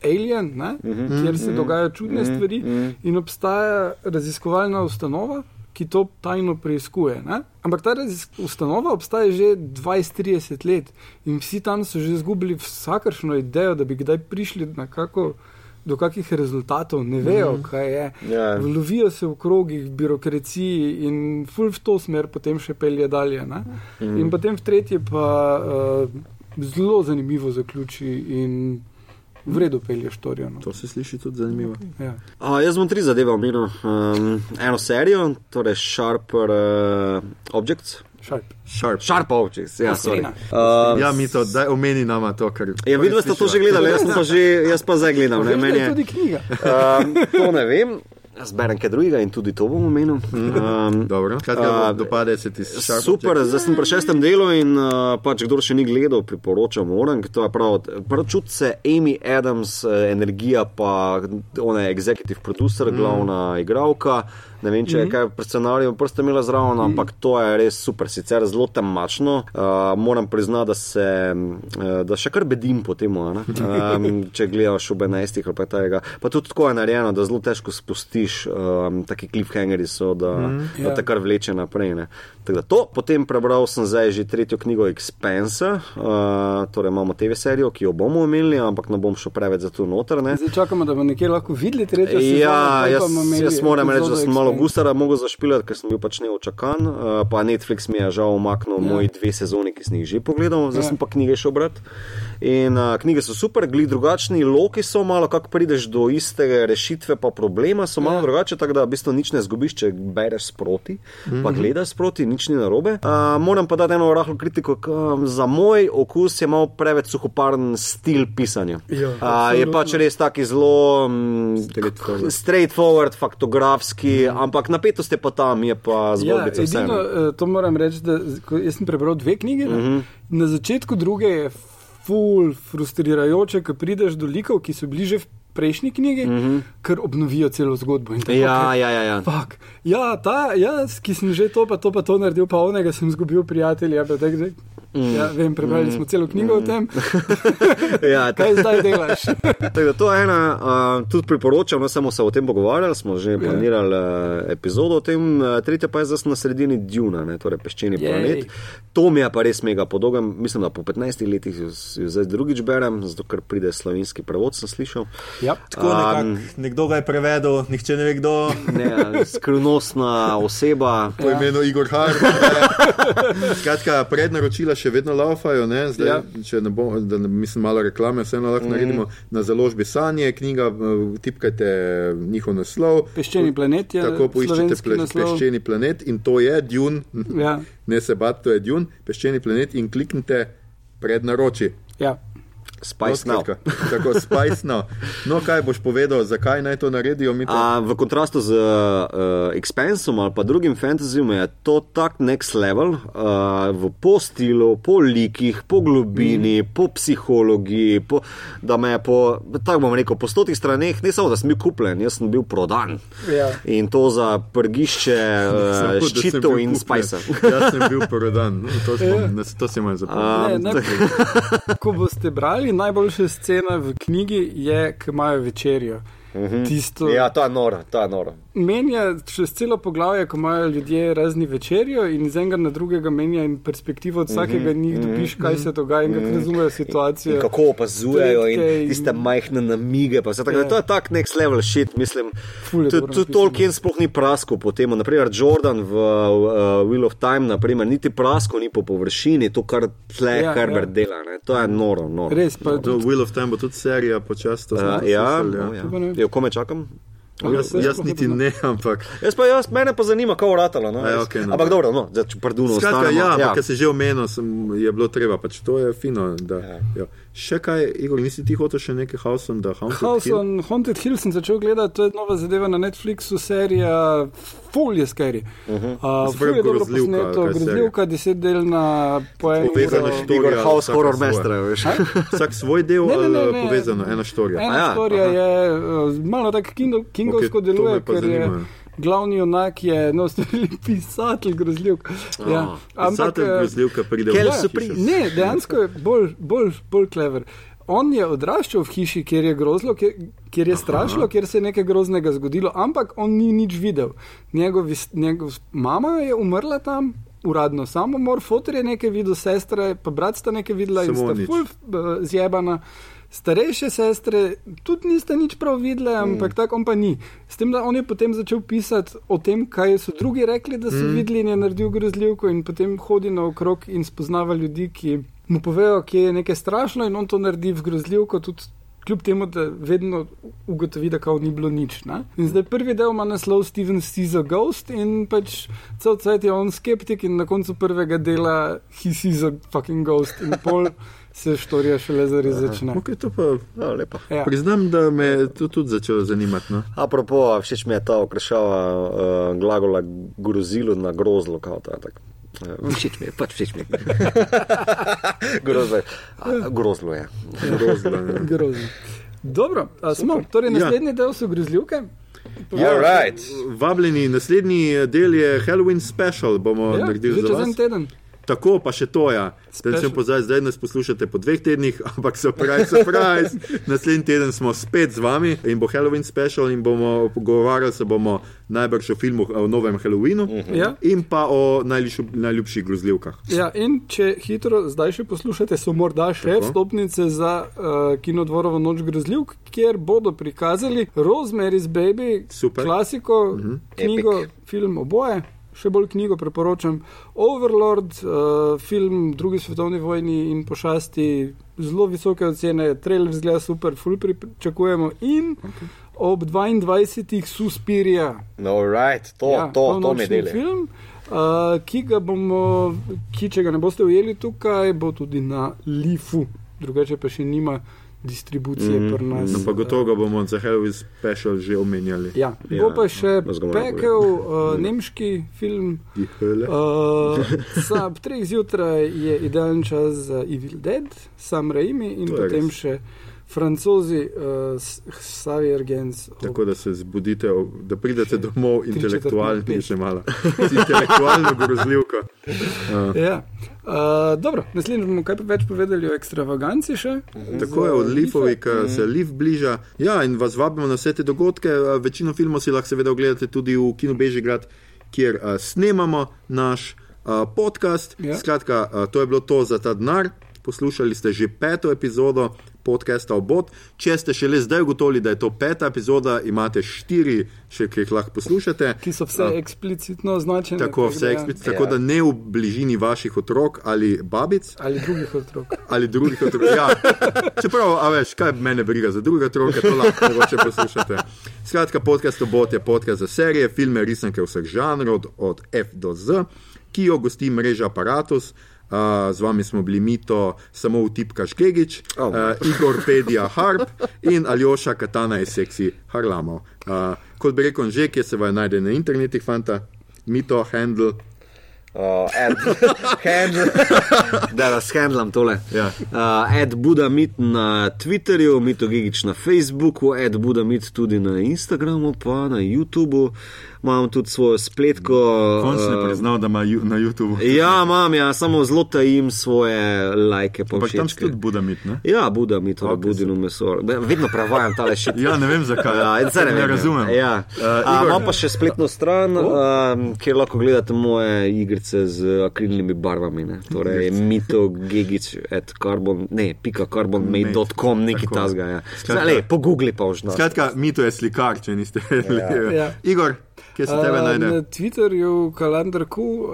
alien, ne, uh -huh, kjer se dogajajo čudne uh -huh, stvari uh -huh. in obstaja raziskovalna ustanova, ki to tajno preiskuje. Ne? Ampak ta ustanova obstaja že 20-30 let in vsi tam so že izgubili vsakršno idejo, da bi kdaj prišli na kako. Do kakih rezultatov ne vejo, mm. kaj je. Ja. Lovijo se v krogih, birokraciji in ful v to smer potem še pelje dalje. Mm. In potem v tretje pa uh, zelo zanimivo zaključi in v redu pelje štorijo. No. To se sliši tudi zanimivo. Ja. A, jaz bom tri zadeve omenil. Um, eno serijo, torej Sharper uh, Objects. Sharp. Sharp. Sharp Objects, ja, sorry. Osrina. Um, Ja, mi to, daj omeni nama to, kar. ja, vidva ste to že gledali, jaz, pa že, jaz pa zdaj gledam. Ne, da meni je je, tudi knjiga. um, to ne vem, jaz berem kaj drugega in tudi to bom omenil. Um, Dobro, kaj A, dopade se ti s Sharp Super, zdaj sem pri šestem delu in uh, pač, kdo še ni gledal, priporočam, je. Prav čuti se Amy Adams, eh, energija, pa ona je executive producer, glavna igralka. Ne vem, če je kaj pred scenarijem prste imela zraven, ampak to je res super, sicer zelo temačno. Uh, moram priznati, da se uh, da še kar bedim po tem, um, če gledaš ob 11 ali pa tega. Pa tudi tako je narejeno, da zelo težko spustiš, um, taki cliffhangeri so, da, mm, da ja. te kar vleče naprej. Ne. Tako da to, potem prebral sem zdaj že tretjo knjigo Expense, uh, torej imamo TV serijo, ki jo bomo imeli, ampak ne bom šel preveč za to noter. Ne. Zdaj čakamo, da bomo nekje lahko videli tretjo sezono. Ja, potem jaz, jaz moram reči, da sem malo Expanse. gustara mogel zašpilati, ker sem bil pač neočakan. Uh, pa Netflix mi je žal umaknil ja. moji dve sezoni, ki sem jih že pogledal, zdaj Ja. sem pa knjige šel brati. In uh, knjige so super, glih drugačni, loki so malo, kako prideš do iste rešitve, pa problema so malo Ja. ja. drugače, tako da v bistvu nič ne zgubiš, če bereš sproti, mm -hmm. pa gledaš sproti, nič ni narobe. Uh, moram pa dati eno rahlo kritiko, k, um, za moj okus je malo preveč suhoparen stil pisanja. Ja, uh, je pač res taki zelo um, Straightforward. straightforward, faktografski, mm. ampak napetost je pa tam, je pa Ja, zgodbica edino, vseeno. eh, to moram reči, da jaz sem prebral dve knjigi. Mm Mhm. -hmm. Na začetku druge je ful frustrirajoče, ko prideš do likov, ki so bili že v prejšnji knjigi, mm -hmm. ker obnovijo celo zgodbo. tako. Ja, ker- ja, ja. ja. Fak. Ja, ta, jaz, ki sem že to, pa to, pa to naredil, pa onega sem izgubil tak, da, mm. Ja, vem, prebrali mm. smo celo knjigo mm. o tem. ja Kaj zdaj delaš? Da to je ena, uh, tudi priporočam, ne samo se o tem pogovarjali, smo že planirali uh, epizodo o tem, uh, tretja pa je zdaj na sredini Duna, ne, torej peščeni Jej. planet. To mi je pa res mega podolgem, mislim, da po 15 letih jo, jo zdaj drugič berem, zato ker pride slovenski prevod, sem slišal. Ja. Tako nekako, nekdo ga je prevedel, nihče ne ve kdo. Ne, skrivnostna oseba. Po imenu Igor Har. Skratka, prednaročila še še vedno laufajo, ne? zdaj, Ja. če ne bo, da ne, mislim, malo reklame, vseeno lahko mm. naredimo na založbi Sanje, knjiga, eh, tipkajte njihov naslov. Peščeni planet je Tako poiščete slovenski ple, naslov. peščeni planet in to je Dune. Ja. Ne se bati, to je Dune, peščeni planet in kliknite pred naroči. Ja. Spice no, Now. skratka, Tako, Spice Now. No, kaj boš povedal, zakaj naj to naredijo? Mi to A, v kontrastu z uh, Expansom ali pa drugim fantasyjem je to tak next level, uh, v po stilu, po likih, po globini, mm. po psihologiji, po, da me je po, tako bom rekel, po stotih straneh, ne samo da sem bil kupljen, jaz sem bil prodan. Ja. In to za prgišče uh, sem ščitov in spajsa. Jaz sem bil prodan, No, to, smo, Ja. nas- to si imam zapomniti. Ne, ne, ko boste brali, najboljša scena v knjigi je, ko imajo večerjo. Tisto, Ja, to je noro, to je noro. Menja čez celo poglavje, ko imajo ljudje razni večerjo in iz enega na drugega menja in perspektivo od vsakega njih dobiš, kaj se dogaja in kako razumejo situacijo. In kako opazujejo in in- tiste majhne namige. Tako, Ja. yeah. To je tak next level shit, mislim. Ful je Tu dobro tu napisano. Tolkien sploh ni praskal po tem. Naprimer, Jordan v uh, Wheel of Time, naprimer, niti praskal ni po površini, to, kar tle Ja, ja, Herbert ja. ja. dela. Ne. To je noro. noro. Res pa Do Wheel of Time bo tudi serija počasi. Uh, ja, poslušali, no, ja. Vem. Jo, kome čakam? Jaz, Jaz jaz niti ne ampak. Jaz pa, jaz, mene pa zanima, kako ratalo. No, A ja, okej, no. Ampak dobro, no, zdaj, če parduno Skratka, ostanemo. ja, ja. ker si že omenil, sem, je bilo treba, pač to je fino. Da, ja. Ja. Še kaj, Igor, nisi ti hotel še nekaj House on the Haunted House Hill? on Haunted Hill sem začel gledati, to je nova zadeva na Netflixu, serija Full je scary. Uh -huh. uh, Se pravi Ful je dobro posneto, grozljivka, desetdelna, po enem Povezana štorija. Igor House horror mestra, veš. Vsak svoj del Ne, ne, ne, ali ne. povezano, ena štorija. Ena Aja, storija aha. je uh, malo tako kingo, kingovsko Ok, to me deluje, ker je zanima. Glavni junak je no, pisatelj grozljivk. Ja. Pisatelj eh, grozljivka pride Kel v hišo. pri- Ne, dejansko je bolj, bolj, bolj klever. On je odraščal v hiši, kjer je grozlo, kjer, kjer je Aha. strašilo, kjer se je nekaj groznega zgodilo, ampak on ni nič videl. Njegov, is- njegov mama je umrla tam. Uradno samomor, fotor je nekaj videl, sestra, pa brat sta nekaj videla in Samo sta nič. ful eh, zjebana. Starejše sestre tudi niste nič prav videle, ampak mm. tako on pa ni. S tem, da on je potem začel pisati o tem, kaj so drugi rekli, da so mm. videli in je naredil grozljivko in potem hodi naokrog in spoznava ljudi, ki mu povejo, kje je nekaj strašno in on to naredi v grozljivko tudi. Kljub temu, da vedno ugotovi, da kao ni bilo nič. Ne? In zdaj prvi del ima naslov Steven sees a ghost in pač cel cel je on skeptik in na koncu prvega dela he sees a fucking ghost in pol se štorija šele zares začne. Okay, to pa No, lepo. Ja. priznam, da me je to tudi začelo zanimati. No? Apropo, všeč mi je ta okrašava uh, glagola grozilo na grozlo. Kao, ta, tak. Uh, všeč mi je, pač všeč mi je. grozlo je. A, grozlo je. Grozno, ja. Grozno. Dobro, a smo. Torej, Ja. naslednji del so grozljivke. Ja, right. Vabljeni, naslednji del je Halloween special, bomo Ja, naredili za en teden. Tako pa še to, ja. Special. Special. Zdaj, zdaj nas poslušate po dveh tednih, ampak surprise, surprise. Naslednji teden smo spet z vami in bo Halloween special in bomo pogovarjali se bomo najbrž o filmu o novem Halloweenu Ja. in pa o najljubši, najljubših grozljivkah. Ja, in če hitro zdaj še poslušate, so morda še Tako. vstopnice za uh, kinodvorovo noč grozljivk, kjer bodo prikazali Rosemary's Baby, Super. klasiko, uh -huh. knjigo, Epic. film oboje. Še bolj knjigo priporočam. Overlord, uh, film drugi svetovni vojni in pošasti, zelo visoke ocene, trailer zgleda super, full pričakujemo. In okay. ob 22. Suspirija. No, right. To, ja, to, to mi deli. Film, uh, ki ga bomo, ki če ga ne boste ujeli tukaj, bo tudi na Lifu, drugače pa še nima distribucije mm, pri nas. No, pa gotovo ga bomo za Halloween special že omenjali. Ja, bo pa še moram pekel uh, nemški film. Uh, sa, ob treh zjutraj je idealen čas za Evil Dead, Sam Raimi in potem res. še francozi uh, Xavier Gens. Tako da se zbudite, ob- da pridete domov Tri intelektualni, še malo. Intelektualno grozljivko. Uh, Ja. Uh, dobro, naslednjič bomo kaj več povedali o ekstravaganci še. Tako je od Lifovi, ki se Lif bliža. Ja, in vas vabimo na vse te dogodke. A, Večino filmov si lahko seveda ogledate tudi v Kinu Bežigrad, kjer a, snemamo naš a, podcast. Ja. Skratka, a, to je bilo to za ta denar. Poslušali ste že peto epizodo podcasta Obot. Če ste šele zdaj ugotovili, da je to peta epizoda, imate štiri, še ki jih lahko poslušate. Ki so vse A, eksplicitno označene. Tako, vse eksplicitno, tako da ne v bližini vaših otrok ali babic. Ali drugih otrok. Ali drugih otrok. Ja. Čeprav, a veš, kaj mene briga za druge otroke, to lahko mogoče poslušate. Skratka, podcast Obot je podcast za serije, filme, risanke vseh žanrov, od, od F do Z, ki jo gosti mreža Apparatus. Uh, z vami smo bili Mito, samo utipkaš Gegič, Oh. uh, Igor Pedija Harp in Aljoša Katana iz Seksi Harlamov. Uh, kot bi rekel, že kje se vaj najde na internetih, fanta, Mito, Handle. Uh, ad, handle, da razhandlam tole. Ja. Uh, ad Budamit na Twitterju, Mito Gigič na Facebooku, ad Budamit tudi na Instagramu, pa na YouTubu. Imam tudi svojo spletko. Končno je uh, priznal, da ima ju- na YouTubu. Ja, imam, ja, samo zelo tajim svoje lajke. pa Ampak tam si tudi Budamit, ne? Ja, Budamit, torej Ok, Budino meso. Be- Vedno prevajam tale še. Ja, ne vem zakaj. Ja, zdaj ne, vem, razumem. Ja. Uh, Uh, Igor, imam pa še spletno stran, Oh. um, kjer lahko gledate moje igrice z akrilnimi barvami. Ne. Torej, mitogegič, carbon, ne, pika carbonmate.com, neki tasga. Ja. Skratka- Zdaj, le, po Google pa už. Skratka, Mito je slikar, če niste vedeli. Ja. Igor, kje se tebe Uh, najde? Na Twitterju, kalendarku, uh,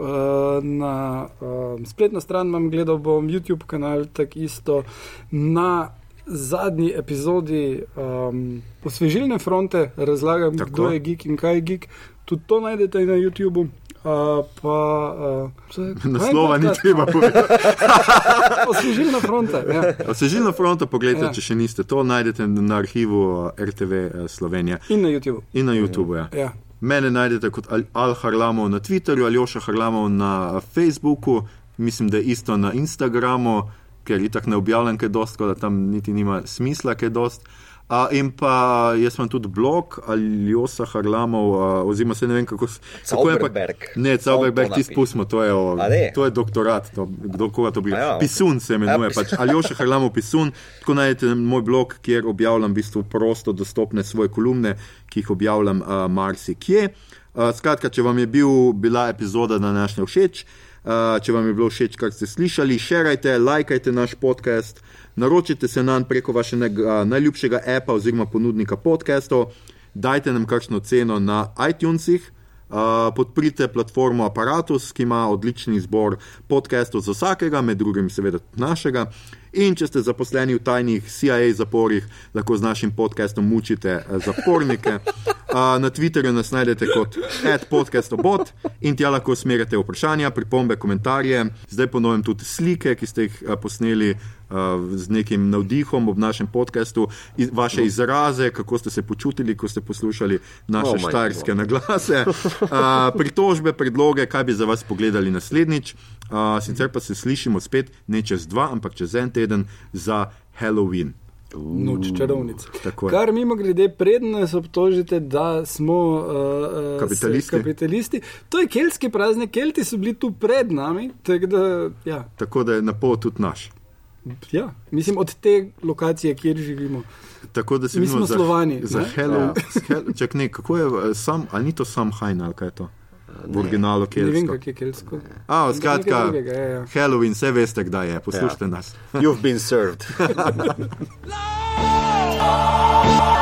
na uh, spletno stran imam gledal, bom YouTube kanal, tako isto na zadnji epizodi um, osvežilne fronte, razlagam, Tako. kdo je geek in kaj je geek. Tudi to najdete na YouTubu. Uh, pa, uh, Naslova ni treba povedati. Osvežilna fronta. Ja. Osvežilno fronto pogledajte, Ja. če še niste. To najdete na arhivu eh, RTV eh, Slovenija In na YouTubu. in na YouTubu. Ja. Ja. Mene najdete kot Al- Al Harlamov na Twitterju, Aljoša Harlamov na Facebooku, mislim, da je isto na Instagramu, ker itak ne objavljam kaj dost, tako da tam niti nima smisla kaj dost. A, in pa jaz imam tudi blog Aljoša Harlamov, a, oziroma se ne vem kako. s- kako je pa- Zauberberg. Ne, To ti spustimo, to je, o, to je doktorat, to, kdo koga to bi. A ja. Pisun se imenuje, Ja, pač Aljoša Harlamov Pisun, tako najdete moj blog, kjer objavljam v bistvu prosto dostopne svoje kolumne, ki jih objavljam uh, marsikje. Uh, skratka, če vam je bil, bila epizoda današnja všeč, uh, če vam je bilo všeč, kar ste slišali, šerajte, lajkajte naš podcast, naročite se nam preko vašega uh, najljubšega appa oziroma ponudnika podcastov, dajte nam kakšno ceno na iTunesih. Uh, podprite platformo Apparatus, ki ima odličen izbor podcastov za vsakega, med drugim seveda našega. In če ste zaposleni v tajnih CIA zaporih, lahko z našim podcastom mučite eh, zapornike. Na Twitterju nas najdete kot podcastobot in tja lahko usmerjate vprašanja, pripombe, komentarje. Zdaj ponovim tudi slike, ki ste jih uh, posneli uh, z nekim navdihom ob našem podkastu, iz, vaše izraze, kako ste se počutili, ko ste poslušali naše Oh štajerske naglase, uh, pritožbe, predloge, kaj bi za vas pogledali naslednjič. Uh, sicer pa se slišimo spet ne čez dva, ampak čez en teden za Halloween. Noč čarovnic. Kar mimo grede, predno nas obtožite, da smo uh, uh, Kapitalisti. kapitalisti. To je keltski praznik, kelti so bili tu pred nami. tako Da, ja, Tako da je na pol tudi naš. ja, mislim, od te lokacije, kjer živimo. Tako da se Mi smo za, Slovani, Za ne? Halloween. Ja. Čak ne, kako je, eh, sam, ali ni to sam hajn ali kaj je to? V originalu Ne vem, keltsko. kak je keltsko. A, Nekaj skratka, drugega, ja, ja. Halloween, vse veste, kdaj je, poslušajte ja. nas. You've been served.